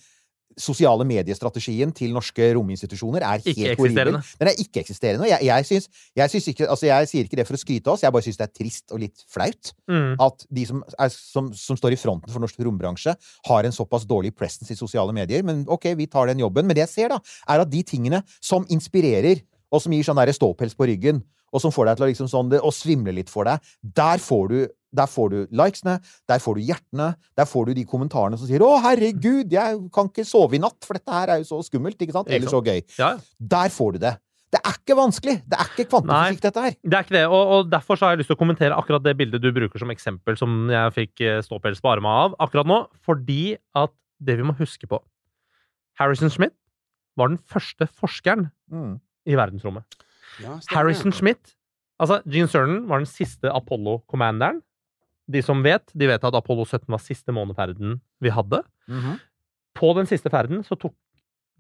Sosiale mediestrategien til norske rominstitusjoner er helt horribel. Den er ikke-eksisterende. Jeg, jeg, jeg ikke Altså, jeg sier ikke det for å skryte av oss, jeg bare syns det er trist og litt flaut Mm. at de som, er, som, som står i fronten for norsk rombransje, har en såpass dårlig presence i sosiale medier. Men ok, vi tar den jobben. Men det jeg ser, da, er at de tingene som inspirerer, og som gir sånn ståpels på ryggen, og som får deg til å liksom sånn, det- å svimle litt for deg, der får du der får du likesene, der får du hjertene, der får du de kommentarene som sier 'Å, herregud, jeg kan ikke sove i natt, for dette her er jo så skummelt', ikke sant? Eller så gøy. Ja. Der får du det. Det er ikke vanskelig! Det er ikke kvantefysikk, dette her. Det er ikke det, og, og derfor så har jeg lyst til å kommentere akkurat det bildet du bruker som eksempel, som jeg fikk eh, ståpels på armen av akkurat nå, fordi at det vi må huske på Harrison Schmidt var den første forskeren Mm. i verdensrommet. Ja. Harrison Schmidt Altså, Gene Cernan var den siste Apollo-commanderen. De som vet, de vet at Apollo 17 var siste måneferden vi hadde. Mhm. På den siste ferden så tok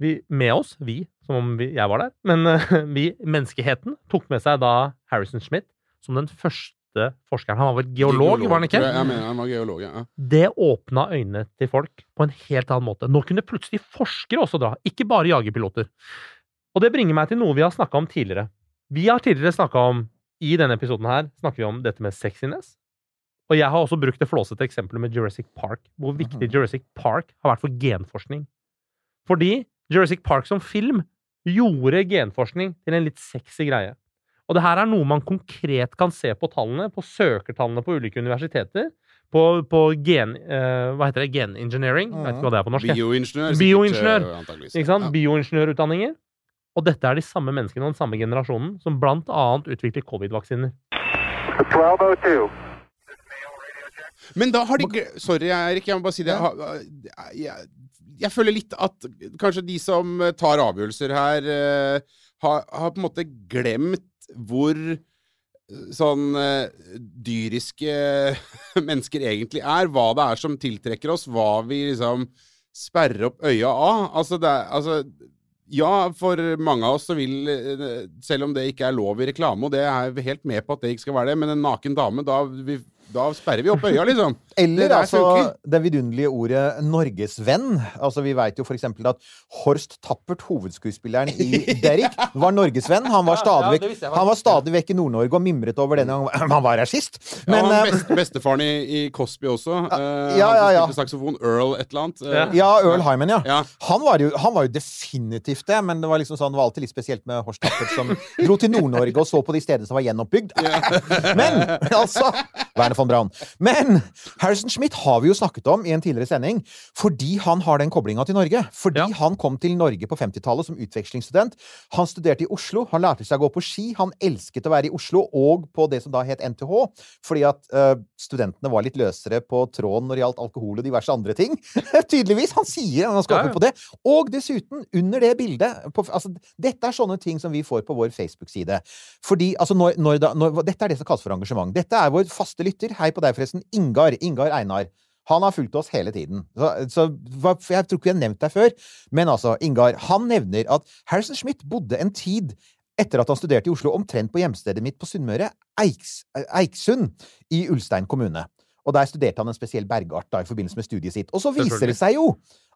vi med oss, vi, som om vi, jeg var der, men eh, vi, menneskeheten, tok med seg da Harrison Schmidt som den første forskeren. Han var vel geolog, var han ikke? Jeg, mener han var geolog, ja. Det åpna øynene til folk på en helt annen måte. Nå kunne plutselig forskere også dra, ikke bare jagerpiloter. Og det bringer meg til noe vi har snakka om tidligere. Vi har tidligere snakka om, i denne episoden her, snakker vi om dette med sexiness. Og jeg har også brukt det flåsete eksempelet med Jurassic Park. Hvor viktig Jurassic Park har vært for genforskning. Fordi Jurassic Park som film gjorde genforskning til en litt sexy greie. Og det her er noe man konkret kan se på tallene, på søkertallene på ulike universiteter. På, på gen... Uh, hva heter det? Genengineering? Jeg vet ikke hva det er på norsk. Bioingeniør. Bioingeniør. eh. Ikke sant? Bioingeniørutdanninger. Og dette er de samme menneskene og den samme generasjonen som annet utvikler covid-vaksiner. Men da har de Sorry, Erik, jeg må bare si det. Jeg, jeg føler litt at kanskje de som tar avgjørelser her, eh, har, har på en måte glemt hvor eh, sånn eh, dyriske mennesker egentlig er. Hva det er som tiltrekker oss. Hva vi liksom sperrer opp øya av. Altså, det er, altså ja, for mange av oss så vil eh, Selv om det ikke er lov i reklame, og det er helt med på at det ikke skal være det, men en naken dame, da, vi, da sperrer vi opp øya, liksom. Eller det altså det vidunderlige ordet norgesvenn. Altså Vi veit jo for eksempel at Horst Tappert, hovedskuespilleren i Derrick, var norgesvenn. Han var stadig vekk, ja, han var stadig vekk i Nord-Norge og mimret over denne gangen han var her sist. Men ja, han eh, best, bestefaren i, i Cosby også. eh, ja, han som ja, ja. spilte saksofon. Earl et eller annet. eh, Ja. ja, Earl Hyman, ja. Ja. Han, var jo, han var jo definitivt det, men det var liksom sånn, det var alltid litt spesielt med Horst Tappert som dro til Nord-Norge og så på de stedene som var gjenoppbygd. Men altså Werner von Braun. Men Harrison Schmidt har vi jo snakket om i en tidligere sending fordi han har den koblinga til Norge. Fordi Ja. han kom til Norge på 50-tallet som utvekslingsstudent. Han studerte i Oslo, han lærte seg å gå på ski, han elsket å være i Oslo og på det som da het NTH, fordi at uh, studentene var litt løsere på tråden når det gjaldt alkohol og diverse andre ting. Tydeligvis. Han sier han skal ja. på det. Og dessuten, under det bildet på, altså, Dette er sånne ting som vi får på vår Facebook-side. Fordi, altså, når, når, da, når, Dette er det som kalles for engasjement. Dette er vår faste lytter. Hei på deg, forresten. Ingar. Ingar Einar. Han har fulgt oss hele tiden. Så, så Jeg tror ikke vi har nevnt deg før. Men altså, Ingar, han nevner at Harrison Schmidt bodde en tid etter at han studerte i Oslo, omtrent på hjemstedet mitt på Sunnmøre, Eiks, Eiksund, i Ulstein kommune. Og der studerte han en spesiell bergart da, i forbindelse med studiet sitt. Og så viser det seg jo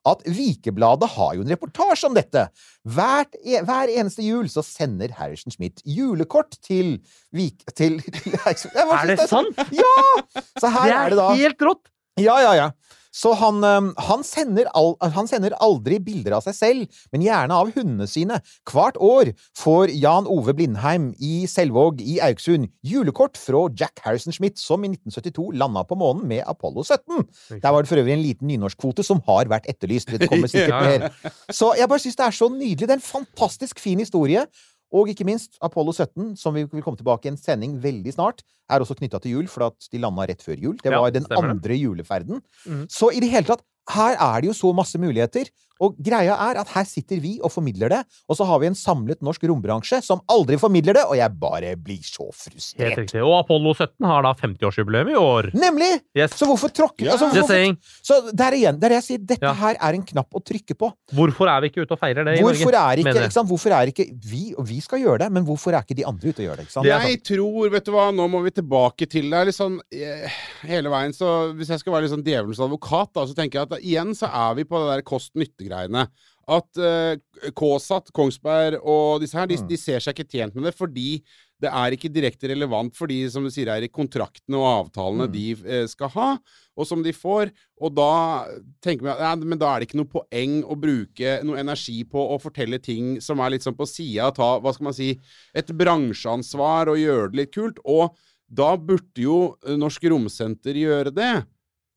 at Vikebladet har jo en reportasje om dette. Hvert, e- hver eneste jul så sender Harrison Schmidt julekort til Vik... Til, til til, Er det sant? Ja! Så her Det er det da er helt rått! ja, ja, ja. Så han, han, sender al han sender aldri bilder av seg selv, men gjerne av hundene sine. Hvert år får Jan Ove Blindheim i Selvåg i Auksund julekort fra Jack Harrison Schmidt, som i 1972 landa på månen med Apollo 17. Der var det for øvrig en liten nynorskkvote som har vært etterlyst. Det kommer sikkert mer. Så jeg bare syns det er så nydelig. Det er en fantastisk fin historie. Og ikke minst Apollo 17, som vi vil komme tilbake i en sending veldig snart, er også knytta til jul, for at de landa rett før jul. Det Ja, var den andre juleferden. Mm. Så i det hele tatt, her er det jo så masse muligheter. Og greia er at her sitter vi og formidler det, og så har vi en samlet norsk rombransje som aldri formidler det, og jeg bare blir så Helt riktig. Og Apollo 17 har da 50-årsjubileum i år. Nemlig! Yes. Så hvorfor tråkke altså, Just hvorfor, saying. Så der igjen, det er det jeg sier, dette Ja. her er en knapp å trykke på. Hvorfor er vi ikke ute og feirer det i Hvorfor Norge? er ikke, ikke sant? Hvorfor er ikke vi Og vi skal gjøre det, men hvorfor er ikke de andre ute og gjør det? ikke sant? Det Jeg tror, vet du hva, nå må vi tilbake til det. Liksom, Litt hele veien, så Hvis jeg skal være litt sånn djevelens advokat, da, så tenker jeg at da, igjen så er vi på det der kost-nytte-greiene. At uh, KSAT, Kongsberg og disse her, de, Mm. de ser seg ikke tjent med det fordi det er ikke direkte relevant for de, som du sier, er i kontraktene og avtalene Mm. de eh, skal ha, og som de får. Og da tenker vi at ja, men da er det ikke noe poeng å bruke noe energi på å fortelle ting som er litt sånn på sida, ta, hva skal man si, et bransjeansvar og gjøre det litt kult. Og da burde jo eh, Norsk Romsenter gjøre det.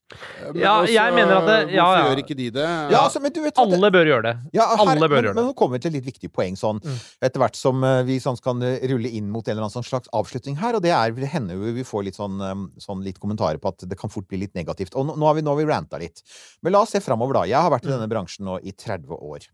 Eh, Men Ja, også, jeg mener at det- ja, Hvorfor ja. gjør ikke de det? Ja, altså, men du vet Alle bør gjøre det. Ja, her, Alle bør men, gjøre det. men nå kommer vi til et litt viktig poeng sånn, Mm. etter hvert som eh, vi sånn kan eh, rulle inn mot en eller annen sånn slags avslutning her. Og det er, det hender jo vi får litt sånn, sånn litt kommentarer på at det kan fort bli litt negativt. Og nå, nå har vi, nå har vi ranta litt. Men la oss se framover, da. Jeg har vært i Mm. denne bransjen nå i 30 år.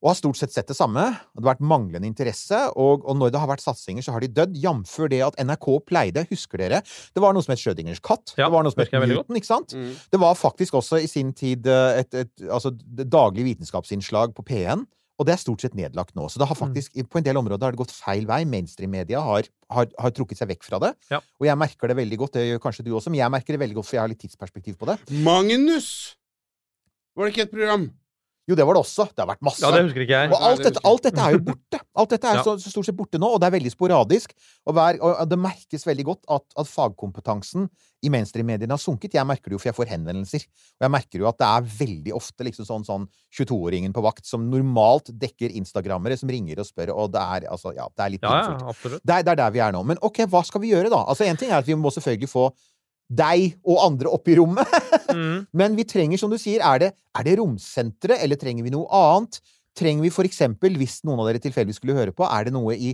Og har stort sett sett det samme. Det har vært manglende interesse, og, og når det har vært satsinger, så har de dødd. Jf. det at NRK pleide, husker dere, det var noe som het Schrødingers katt. Ja, det var noe som het Newton, ikke sant? Mm. Det var faktisk også i sin tid et, et, et altså, daglig vitenskapsinnslag på P1. Og det er stort sett nedlagt nå. Så det har Mm. på en del områder har det gått feil vei. Mainstream-media har, har, har trukket seg vekk fra det. Ja. Og jeg merker det veldig godt. Det gjør kanskje du også, men jeg merker det veldig godt, for jeg har litt tidsperspektiv på det. Magnus! Var det ikke et program? Jo, det var det også. Det har vært masse. Ja, det husker ikke jeg. Og alt dette, alt dette er jo borte. Alt dette er Ja. så, så stort sett borte nå, og det er veldig sporadisk. Og, hver, og det merkes veldig godt at, at fagkompetansen i mainstream-mediene har sunket. Jeg merker det jo, for jeg får henvendelser. Og jeg merker jo at det er veldig ofte liksom sånn, sånn 22-åringen på vakt som normalt dekker instagrammere som ringer og spør, og det er altså, ja, det er litt Ja, ja, absolutt. Det, er- det er der vi er nå. Men ok, hva skal vi gjøre da? Altså, En ting er at vi må selvfølgelig få deg og andre opp i rommet. Mm. Men vi trenger, som du sier, er det, er det romsenteret, eller trenger vi noe annet? Trenger vi for eksempel, hvis noen av dere tilfeldigvis skulle høre på, er det noe i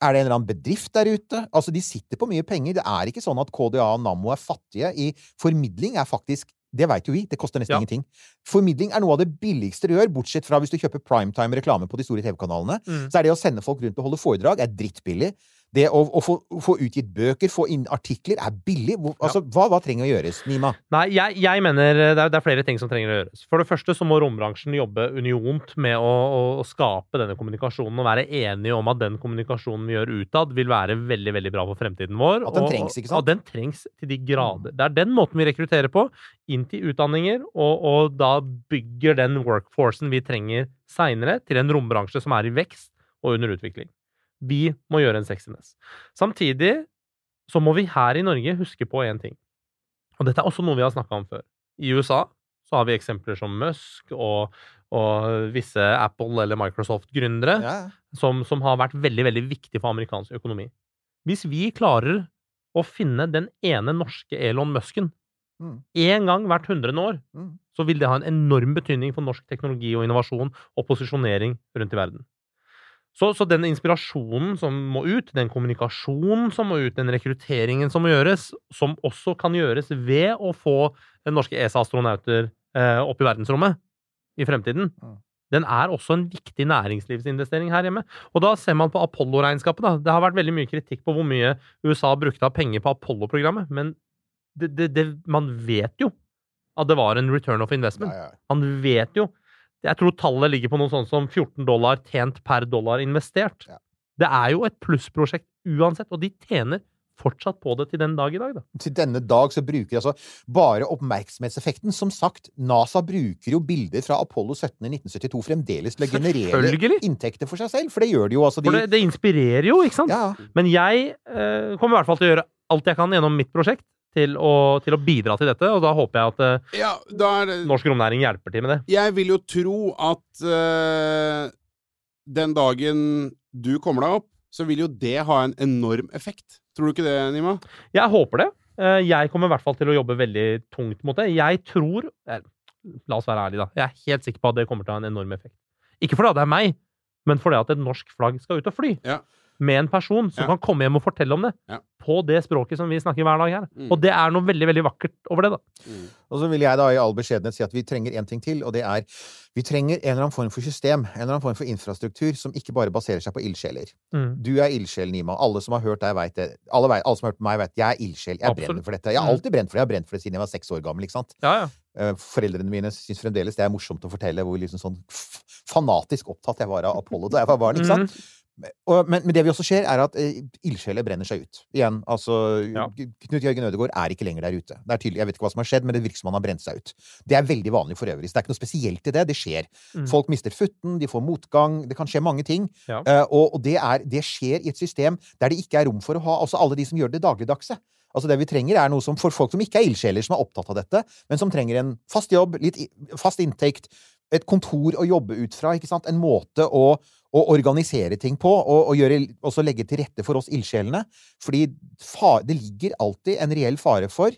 er det en eller annen bedrift der ute? Altså, De sitter på mye penger. Det er ikke sånn at KDA og Nammo er fattige. I formidling er faktisk Det veit jo vi. Det koster nesten Ja. ingenting. Formidling er noe av det billigste du gjør, bortsett fra hvis du kjøper primetime-reklame på de store TV-kanalene. Mm. Så er det å sende folk rundt og holde foredrag er drittbillig. Det å, å få, få utgitt bøker, få inn artikler, er billig. Altså, hva, hva trenger å gjøres, Nima? Nei, jeg, jeg mener det er, det er flere ting som trenger å gjøres. For det første så må rombransjen jobbe uniont med å, å, skape denne kommunikasjonen og være enige om at den kommunikasjonen vi gjør utad, vil være veldig veldig bra for fremtiden vår. At den og- trengs, ikke sant? At den trengs til de grader. Det er den måten vi rekrutterer på, inn til utdanninger, og, og da bygger den workforcen vi trenger seinere, til en rombransje som er i vekst og under utvikling. Vi må gjøre en sexiness. Samtidig så må vi her i Norge huske på én ting. Og dette er også noe vi har snakka om før. I USA så har vi eksempler som Musk og, og visse Apple- eller Microsoft-gründere Ja. som, som har vært veldig, veldig viktige for amerikansk økonomi. Hvis vi klarer å finne den ene norske Elon Musken Mm. én gang hvert hundrede år, Mm. så vil det ha en enorm betydning for norsk teknologi og innovasjon og posisjonering rundt i verden. Så, så den inspirasjonen som må ut, den kommunikasjonen som må ut, den rekrutteringen som må gjøres, som også kan gjøres ved å få norske ESA-astronauter eh, opp i verdensrommet i fremtiden, den er også en viktig næringslivsinvestering her hjemme. Og da ser man på Apollo-regnskapet. da. Det har vært veldig mye kritikk på hvor mye USA brukte av penger på Apollo-programmet, men det, det, det, man vet jo at det var en return of investment. Man vet jo Jeg tror tallet ligger på noe sånt som 14 dollar tjent per dollar investert. Ja. Det er jo et plussprosjekt uansett, og de tjener fortsatt på det til den dag i dag. Da. Til denne dag så bruker de altså bare oppmerksomhetseffekten. Som sagt, NASA bruker jo bilder fra Apollo 17 i 1972 fremdeles til å generere inntekter for seg selv. For det gjør de jo. Altså, de, det, det inspirerer jo, ikke sant? ja, Men jeg eh, kommer i hvert fall til å gjøre alt jeg kan gjennom mitt prosjekt til å, til å bidra til dette, og da håper jeg at eh, Ja, det norsk romnæring hjelper til med det. Jeg vil jo tro at uh, den dagen du kommer deg opp, så vil jo det ha en enorm effekt. Tror du ikke det, Nima? Jeg håper det. Eh, Jeg kommer i hvert fall til å jobbe veldig tungt mot det. Jeg tror La oss være ærlige, da. Jeg er helt sikker på at det kommer til å ha en enorm effekt. Ikke fordi det er meg, men fordi at et norsk flagg skal ut og fly. Ja. Med en person som Ja. kan komme hjem og fortelle om det. Ja. På det språket som vi snakker hver dag her. Mm. Og det er noe veldig veldig vakkert over det, da. Og så vil jeg da i all beskjedenhet si at vi trenger én ting til, og det er vi trenger en eller annen form for system, en eller annen form for infrastruktur, som ikke bare baserer seg på ildsjeler. Mm. Du er ildsjel, Nima. Alle som har hørt deg, veit det. Alle, vet, alle som har hørt meg, vet jeg er ildsjel. Jeg Absolutt. brenner for dette. Jeg har Mm. alltid brent for det. Jeg har brent for det siden jeg var seks år gammel. ikke sant? Ja, ja. Eh, Foreldrene mine syns fremdeles det er morsomt å fortelle hvor liksom sånn fanatisk opptatt jeg var av Apollo da jeg var barn. ikke sant? Mhm. Og, men, men det vi også ser, er at eh, ildsjeler brenner seg ut. Igjen, altså Ja. Knut Jørgen Ødegaard er ikke lenger der ute. Det er tydelig, Jeg vet ikke hva som har skjedd, men det virker som han har brent seg ut. Det er veldig vanlig for øvrig. Så det er ikke noe spesielt i det. Det skjer. Mm. Folk mister futten, de får motgang, det kan skje mange ting. Ja. Eh, og og det, er, det skjer i et system der det ikke er rom for å ha altså alle de som gjør det dagligdagse. Altså Det vi trenger, er noe som for folk som ikke er ildsjeler, som er opptatt av dette, men som trenger en fast jobb, litt fast inntekt, et kontor å jobbe ut fra, ikke sant? En måte å, å organisere ting på, og, og gjøre, også legge til rette for oss ildsjelene. Fordi far, det ligger alltid en reell fare for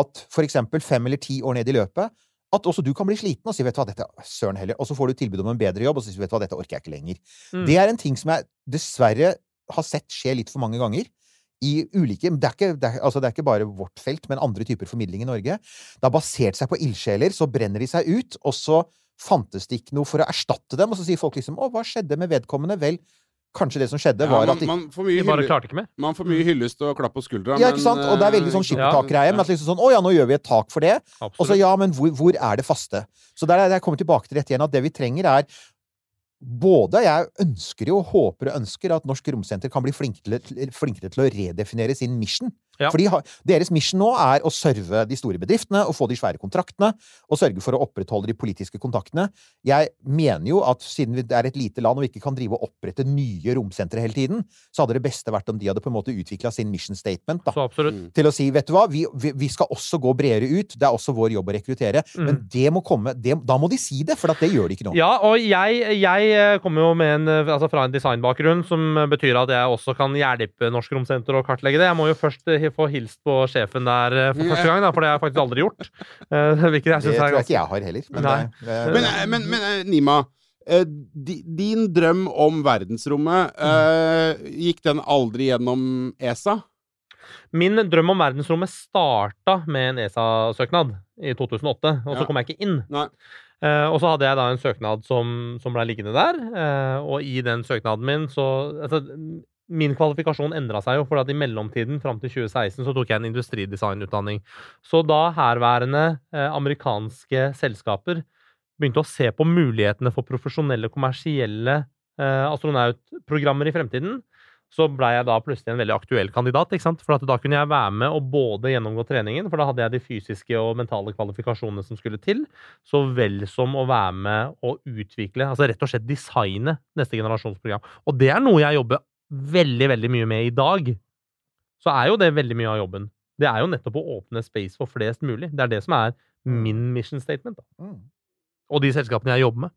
at for eksempel fem eller ti år ned i løpet at også du kan bli sliten og si vet du hva, dette, søren heller, og så får du tilbud om en bedre jobb, og så sier du vet du hva, dette orker jeg ikke lenger. Mm. Det er en ting som jeg dessverre har sett skje litt for mange ganger. I ulike, det, er ikke, det, er, altså det er ikke bare vårt felt, men andre typer formidling i Norge. Det har basert seg på ildsjeler, så brenner de seg ut, og så fantes det ikke noe for å erstatte dem. Og så sier folk liksom 'Å, hva skjedde med vedkommende?' Vel, kanskje det som skjedde, Ja, var man, at de, man, får mye hylle, man får mye hyllest og klapp på skuldra. Ja, ikke sant? Og det er veldig sånn eh, skippertakgreie. Men at liksom sånn 'Å ja, nå gjør vi et tak for det'. Og så ja, men hvor, hvor er det faste? Så der, er- der kommer tilbake til dette igjen, at det vi trenger er både Jeg ønsker jo, håper og ønsker at Norsk Romsenter kan bli flinkere til, flinkere til å redefinere sin mission. Ja. Fordi deres mission nå er å serve de store bedriftene og få de svære kontraktene, og sørge for å opprettholde de politiske kontaktene. Jeg mener jo at siden vi er et lite land og vi ikke kan drive og opprette nye romsentre hele tiden, så hadde det beste vært om de hadde på en måte utvikla sin mission statement. da Så absolutt. til å si vet du hva, vi, vi, vi skal også gå bredere ut. Det er også vår jobb å rekruttere. Men det må komme det, Da må de si det, for at det gjør de ikke nå. Ja, og jeg, jeg eh, kommer jo med en, eh, altså fra en designbakgrunn, som betyr at jeg også kan hjelpe Norsk Romsenter å kartlegge det. Jeg må jo først eh, få hilst på sjefen der eh, for første gang, da, for det har jeg faktisk aldri gjort. Eh, Hvilket jeg det tror er jeg ikke jeg har heller. Men, det, det, Men, eh, men, men eh, Nima, eh, din drøm om verdensrommet, eh, gikk den aldri gjennom ESA? Min drøm om verdensrommet starta med en ESA-søknad i 2008, og så Ja. kom jeg ikke inn. Nei. Uh, og så hadde jeg da en søknad som, som ble liggende der, Uh, og i den søknaden min så altså, Min kvalifikasjon endra seg jo, for i mellomtiden, fram til 2016, så tok jeg en industridesignutdanning. Så da herværende eh, amerikanske selskaper begynte å se på mulighetene for profesjonelle, kommersielle eh, astronautprogrammer i fremtiden, så blei jeg da plutselig en veldig aktuell kandidat. ikke sant? For da kunne jeg være med og både gjennomgå treningen, for da hadde jeg de fysiske og mentale kvalifikasjonene som skulle til, så vel som å være med og utvikle, altså rett og slett designe neste generasjonsprogram. Og det er noe jeg jobber veldig, veldig mye med i dag. Så er jo det veldig mye av jobben. Det er jo nettopp å åpne space for flest mulig. Det er det som er min mission statement. Da. Mm. Og de selskapene jeg jobber med.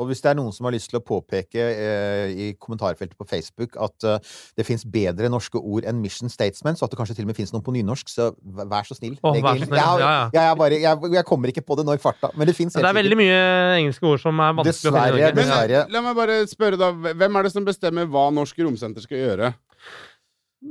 Og hvis det er noen som har lyst til å påpeke eh, i kommentarfeltet på Facebook at eh, det fins bedre norske ord enn mission statements, og at det kanskje til og med fins noen på nynorsk, så vær så snill. Oh, vær så snill. Jeg, Ja, ja. jeg, bare, jeg, jeg kommer ikke på det nå i farta, men det fins Det er veldig mye engelske ord som er vanskelig å finne i Dessverre, Norge. Men la meg bare spørre, da. Hvem er det som bestemmer hva Norsk Romsenter skal gjøre?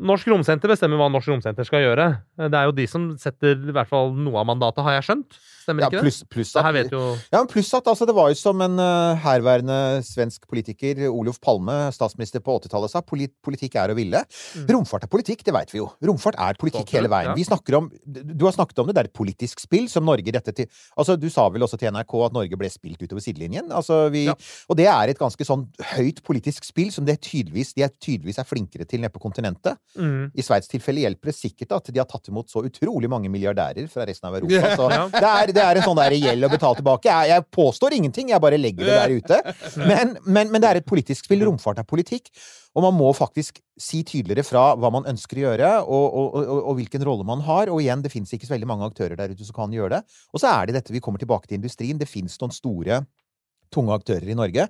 Norsk Romsenter bestemmer hva Norsk Romsenter skal gjøre. Det er jo de som setter i hvert fall noe av mandatet, har jeg skjønt. Stemmer Ja, ikke det? pluss, pluss Det at, vet jo ja, men pluss at altså, det var jo som en uh, herværende svensk politiker, Olof Palme, statsminister på 80-tallet, sa, polit politikk er å ville. Mm. Romfart er politikk, det veit vi jo. Romfart er politikk Stort, hele veien. ja. Vi snakker om, du har snakket om det, det er et politisk spill som Norge dette til Altså, du sa vel også til NRK at Norge ble spilt utover sidelinjen? Altså, vi, Ja. Og det er et ganske sånn høyt politisk spill som det tydeligvis, de er tydeligvis er flinkere til nede på kontinentet. mm. I Sveits tilfelle hjelper det sikkert at de har tatt imot så utrolig mange milliardærer fra resten av Europa. Så det, er, det er en sånn der gjeld å betale tilbake. Jeg, påstår ingenting, jeg bare legger det der ute. Men, men, men det er et politisk spill. Romfart er politikk. Og man må faktisk si tydeligere fra hva man ønsker å gjøre, og, og, og, og hvilken rolle man har. Og igjen, det fins ikke så veldig mange aktører der ute som kan gjøre det. Og så er det dette vi kommer tilbake til industrien. Det fins noen store, tunge aktører i Norge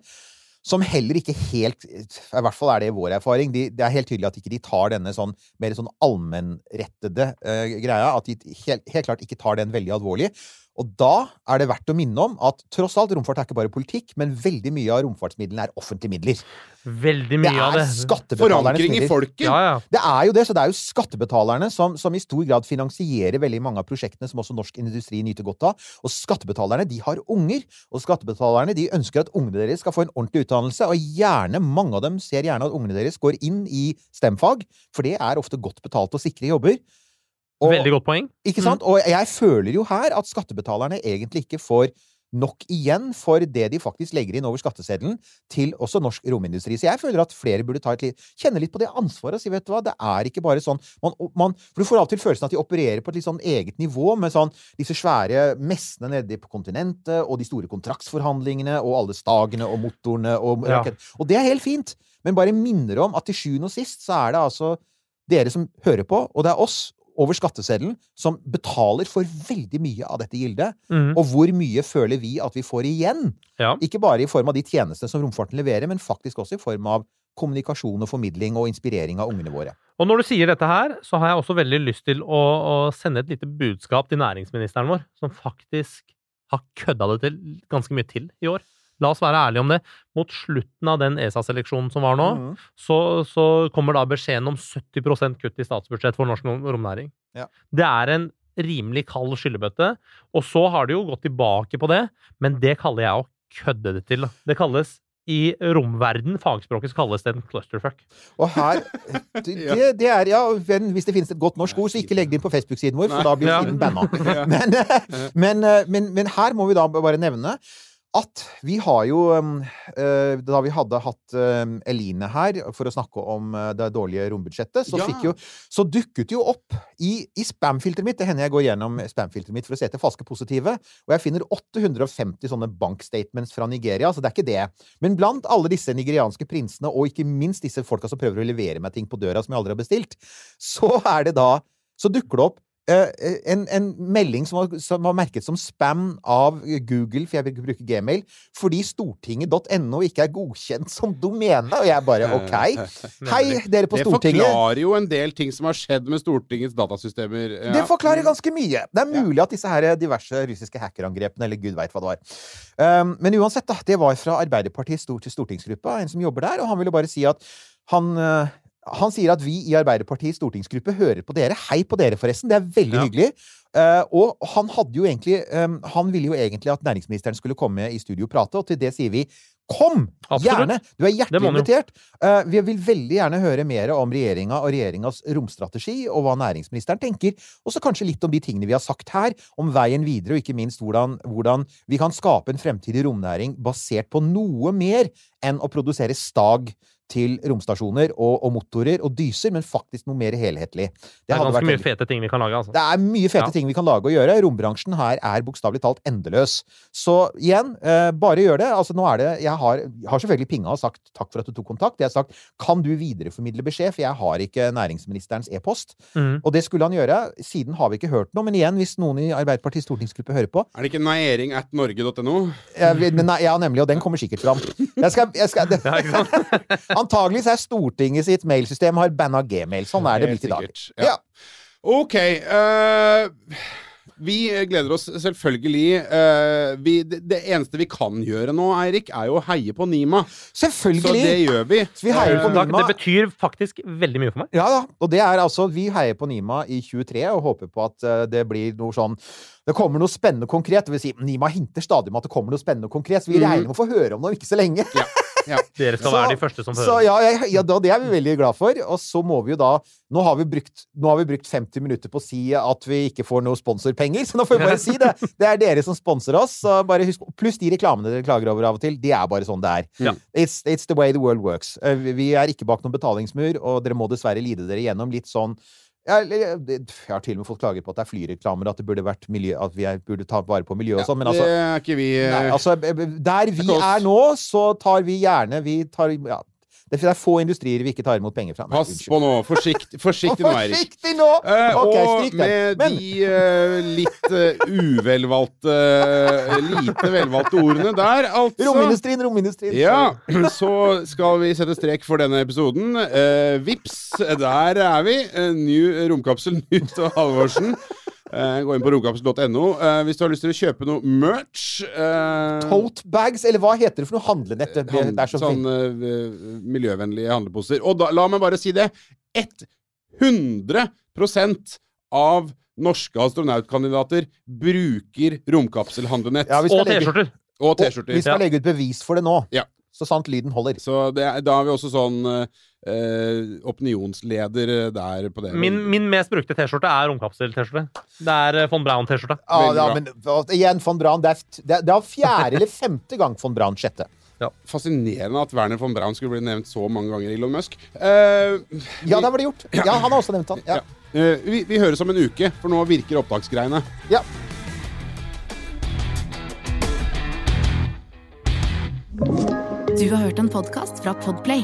som heller ikke helt I hvert fall er det vår erfaring. De, det er helt tydelig at ikke de tar denne sånn mer sånn allmennrettede uh, greia. At de helt, helt klart ikke tar den veldig alvorlig. Og da er det verdt å minne om at tross alt, romfart er ikke bare politikk, men veldig mye av romfartsmidlene er offentlige midler. Veldig mye av er det. skattebetalernes Forankring i folket? Ja, ja. Det er jo det, så det er jo skattebetalerne som, som i stor grad finansierer veldig mange av prosjektene som også norsk industri nyter godt av. Og skattebetalerne, de har unger, og skattebetalerne de ønsker at ungene deres skal få en ordentlig utdannelse, og gjerne, mange av dem ser gjerne at ungene deres går inn i STEM-fag, for det er ofte godt betalt og sikre jobber. Og- Veldig godt poeng. ikke sant? Og jeg føler jo her at skattebetalerne egentlig ikke får nok igjen for det de faktisk legger inn over skatteseddelen til også norsk romindustri. Så jeg føler at flere burde ta et litt, kjenne litt på det ansvaret og si vet du hva, det er ikke bare sånn man, man, For du får alltid følelsen at de opererer på et litt sånn eget nivå med sånn disse svære messene nede på kontinentet og de store kontraktsforhandlingene og alle stagene og motorene og Ja. Og det er helt fint, men bare minner om at til sjuende og sist så er det altså dere som hører på, og det er oss over skatteseddelen som betaler for veldig mye av dette gildet. Mm. Og hvor mye føler vi at vi får igjen? Ja. Ikke bare i form av de tjenestene som romfarten leverer, men faktisk også i form av kommunikasjon og formidling og inspirering av ungene våre. Og når du sier dette her, så har jeg også veldig lyst til å, å sende et lite budskap til næringsministeren vår, som faktisk har kødda det til ganske mye til i år. La oss være ærlige om det. Mot slutten av den ESA-seleksjonen som var nå, mm. så, så kommer da beskjeden om 70% kutt i statsbudsjett for norsk romnæring. Ja. Det er en rimelig kald skyllebøtte, og så har de jo gått tilbake på det, men det kaller jeg å kødde det til. Det kalles i romverden, fagspråket, så kalles det en clusterfuck. Og her det, det er, ja, men Hvis det finnes et godt norsk ord, så ikke legg det inn på Facebook-siden vår, for da blir siden banna. Men, men, eh, men, men her må vi da bare nevne at vi har jo um, eh, Da vi hadde hatt um, Eline her for å snakke om eh, det dårlige rombudsjettet, så, Ja. jo, så dukket jo opp i, i spamfilteret mitt Det hender jeg går gjennom spamfilteret mitt for å se etter falske positive. Og jeg finner 850 sånne bankstatements fra Nigeria, så det er ikke det. Men blant alle disse nigerianske prinsene, og ikke minst disse folka som prøver å levere meg ting på døra som jeg aldri har bestilt, så er det da Så dukker det opp en, en melding som var, som var merket som spam av Google, for jeg vil bruke Gmail, fordi stortinget.no ikke er godkjent som domene. Og jeg bare OK. Hei, dere på Det Stortinget. forklarer jo en del ting som har skjedd med Stortingets datasystemer. Ja. Det forklarer ganske mye. Det er mulig at disse her diverse russiske hackerangrepene, eller gud veit hva det var. Um, men uansett, da. Det var fra Arbeiderpartiets stor stortingsgruppa, en som jobber der, og han ville bare si at han uh, han sier at vi i Arbeiderpartiets stortingsgruppe hører på dere. Hei på dere, forresten. Det er veldig Ja. hyggelig. Uh, og han hadde jo egentlig um, Han ville jo egentlig at næringsministeren skulle komme i studio og prate, og til det sier vi Kom! Absolutt. Gjerne! Du er hjertelig invitert. Uh, vi vil veldig gjerne høre mer om regjeringa og regjeringas romstrategi, og hva næringsministeren tenker. Og så kanskje litt om de tingene vi har sagt her, om veien videre, og ikke minst hvordan, hvordan vi kan skape en fremtidig romnæring basert på noe mer enn å produsere stag til romstasjoner og, og motorer og dyser, men faktisk noe mer helhetlig. Det er ganske vært mye fete ting vi kan lage, altså. det er mye fete Ja. ting vi kan lage og gjøre. Rombransjen her er bokstavelig talt endeløs. Så igjen, eh, bare gjør det. Altså, nå er det Jeg har, har selvfølgelig pinga og sagt takk for at du tok kontakt. Jeg har sagt kan du videreformidle beskjed, for jeg har ikke næringsministerens e-post. Mm. Og det skulle han gjøre. Siden har vi ikke hørt noe. Men igjen, hvis noen i Arbeiderpartiets stortingsgruppe hører på Er det ikke nairing at norge.no? Ja, nemlig. Og den kommer sikkert fram. Jeg skal, jeg skal, det? Antageligvis er Stortinget sitt mailsystem har banna gmail. Sånn er det blitt i dag. Ja. OK. Uh... vi gleder oss selvfølgelig. eh, vi, det, det eneste vi kan gjøre nå, Eirik, er jo å heie på Nima. Så Selvfølgelig! det gjør vi. Vi heier på Nima. Det betyr faktisk veldig mye for meg. Ja da, og det er altså Vi heier på Nima i 23 og håper på at eh, det blir noe sånn Det kommer noe spennende konkret. Det vil si, Nima hinter stadig om at det kommer noe spennende konkret, så vi Mhm. regner med å få høre om det om ikke så lenge. Ja. Dere skal Så- være de første som Så ja, ja, ja da, det er vi veldig glad for. Og så må vi jo da Nå har vi brukt, nå har vi brukt 50 minutter på å si at vi ikke får noe sponsorpenger, så nå får vi bare si det. Det er dere som sponser oss. Så bare husk, pluss de reklamene dere klager over av og til. Det er bare sånn det er. Ja. It's, it's the way the world works. Eh, vi er ikke bak noen betalingsmur, og dere må dessverre lide dere gjennom litt sånn eller, jeg har til og med fått klager på at det er flyreklamer, at det burde vært miljø, at vi er, burde ta vare på miljøet og sånn, men altså det er ikke vi eh, Nei, altså, b- b- der vi er nå, så tar vi gjerne Vi tar ja, Det er få industrier vi ikke tar imot penger fra. Nei, Pass unnskyld. på nå. Forsiktig, forsiktig nå, Eirik. Forsiktig nå! Eh, Ok, og med Men de uh, litt uh, uvelvalgte uh, Lite velvalgte ordene der, altså. romindustrien, romindustrien. Ja, så skal vi sette strek for denne episoden. Uh, vips, der er vi. Uh, Ny romkapsel, Knut og Halvorsen. Eh, gå inn på romkapsel.no eh, hvis du har lyst til å kjøpe noe merch. Eh, Tote bags, eller hva heter det for noe? Handlenett? Det, er så sånn fint. eh, miljøvennlige handleposer. Og da, la meg bare si det. 100 av norske astronautkandidater bruker romkapselhandlenett. Ja, Og T-skjorter. og og Vi skal legge ut bevis for det nå. Ja. Så sant lyden holder. Så det, da er vi også sånn eh, opinionsleder der på det. Min, min mest brukte T-skjorte er romkapsel-T-skjorte. Det er eh, von Braun-T-skjorte. Ja, ja, men igjen, von Braun. Det er, det er, det er fjerde eller femte gang von Braun sjette. Fascinerende at Werner von Braun skulle bli nevnt så mange ganger i Elon Musk. Eh, Ja, det var det gjort. Ja, han har også nevnt han. Ja. eh, vi, vi høres om en uke, for nå virker opptaksgreiene. ja. Du har hørt en podcast fra Podplay.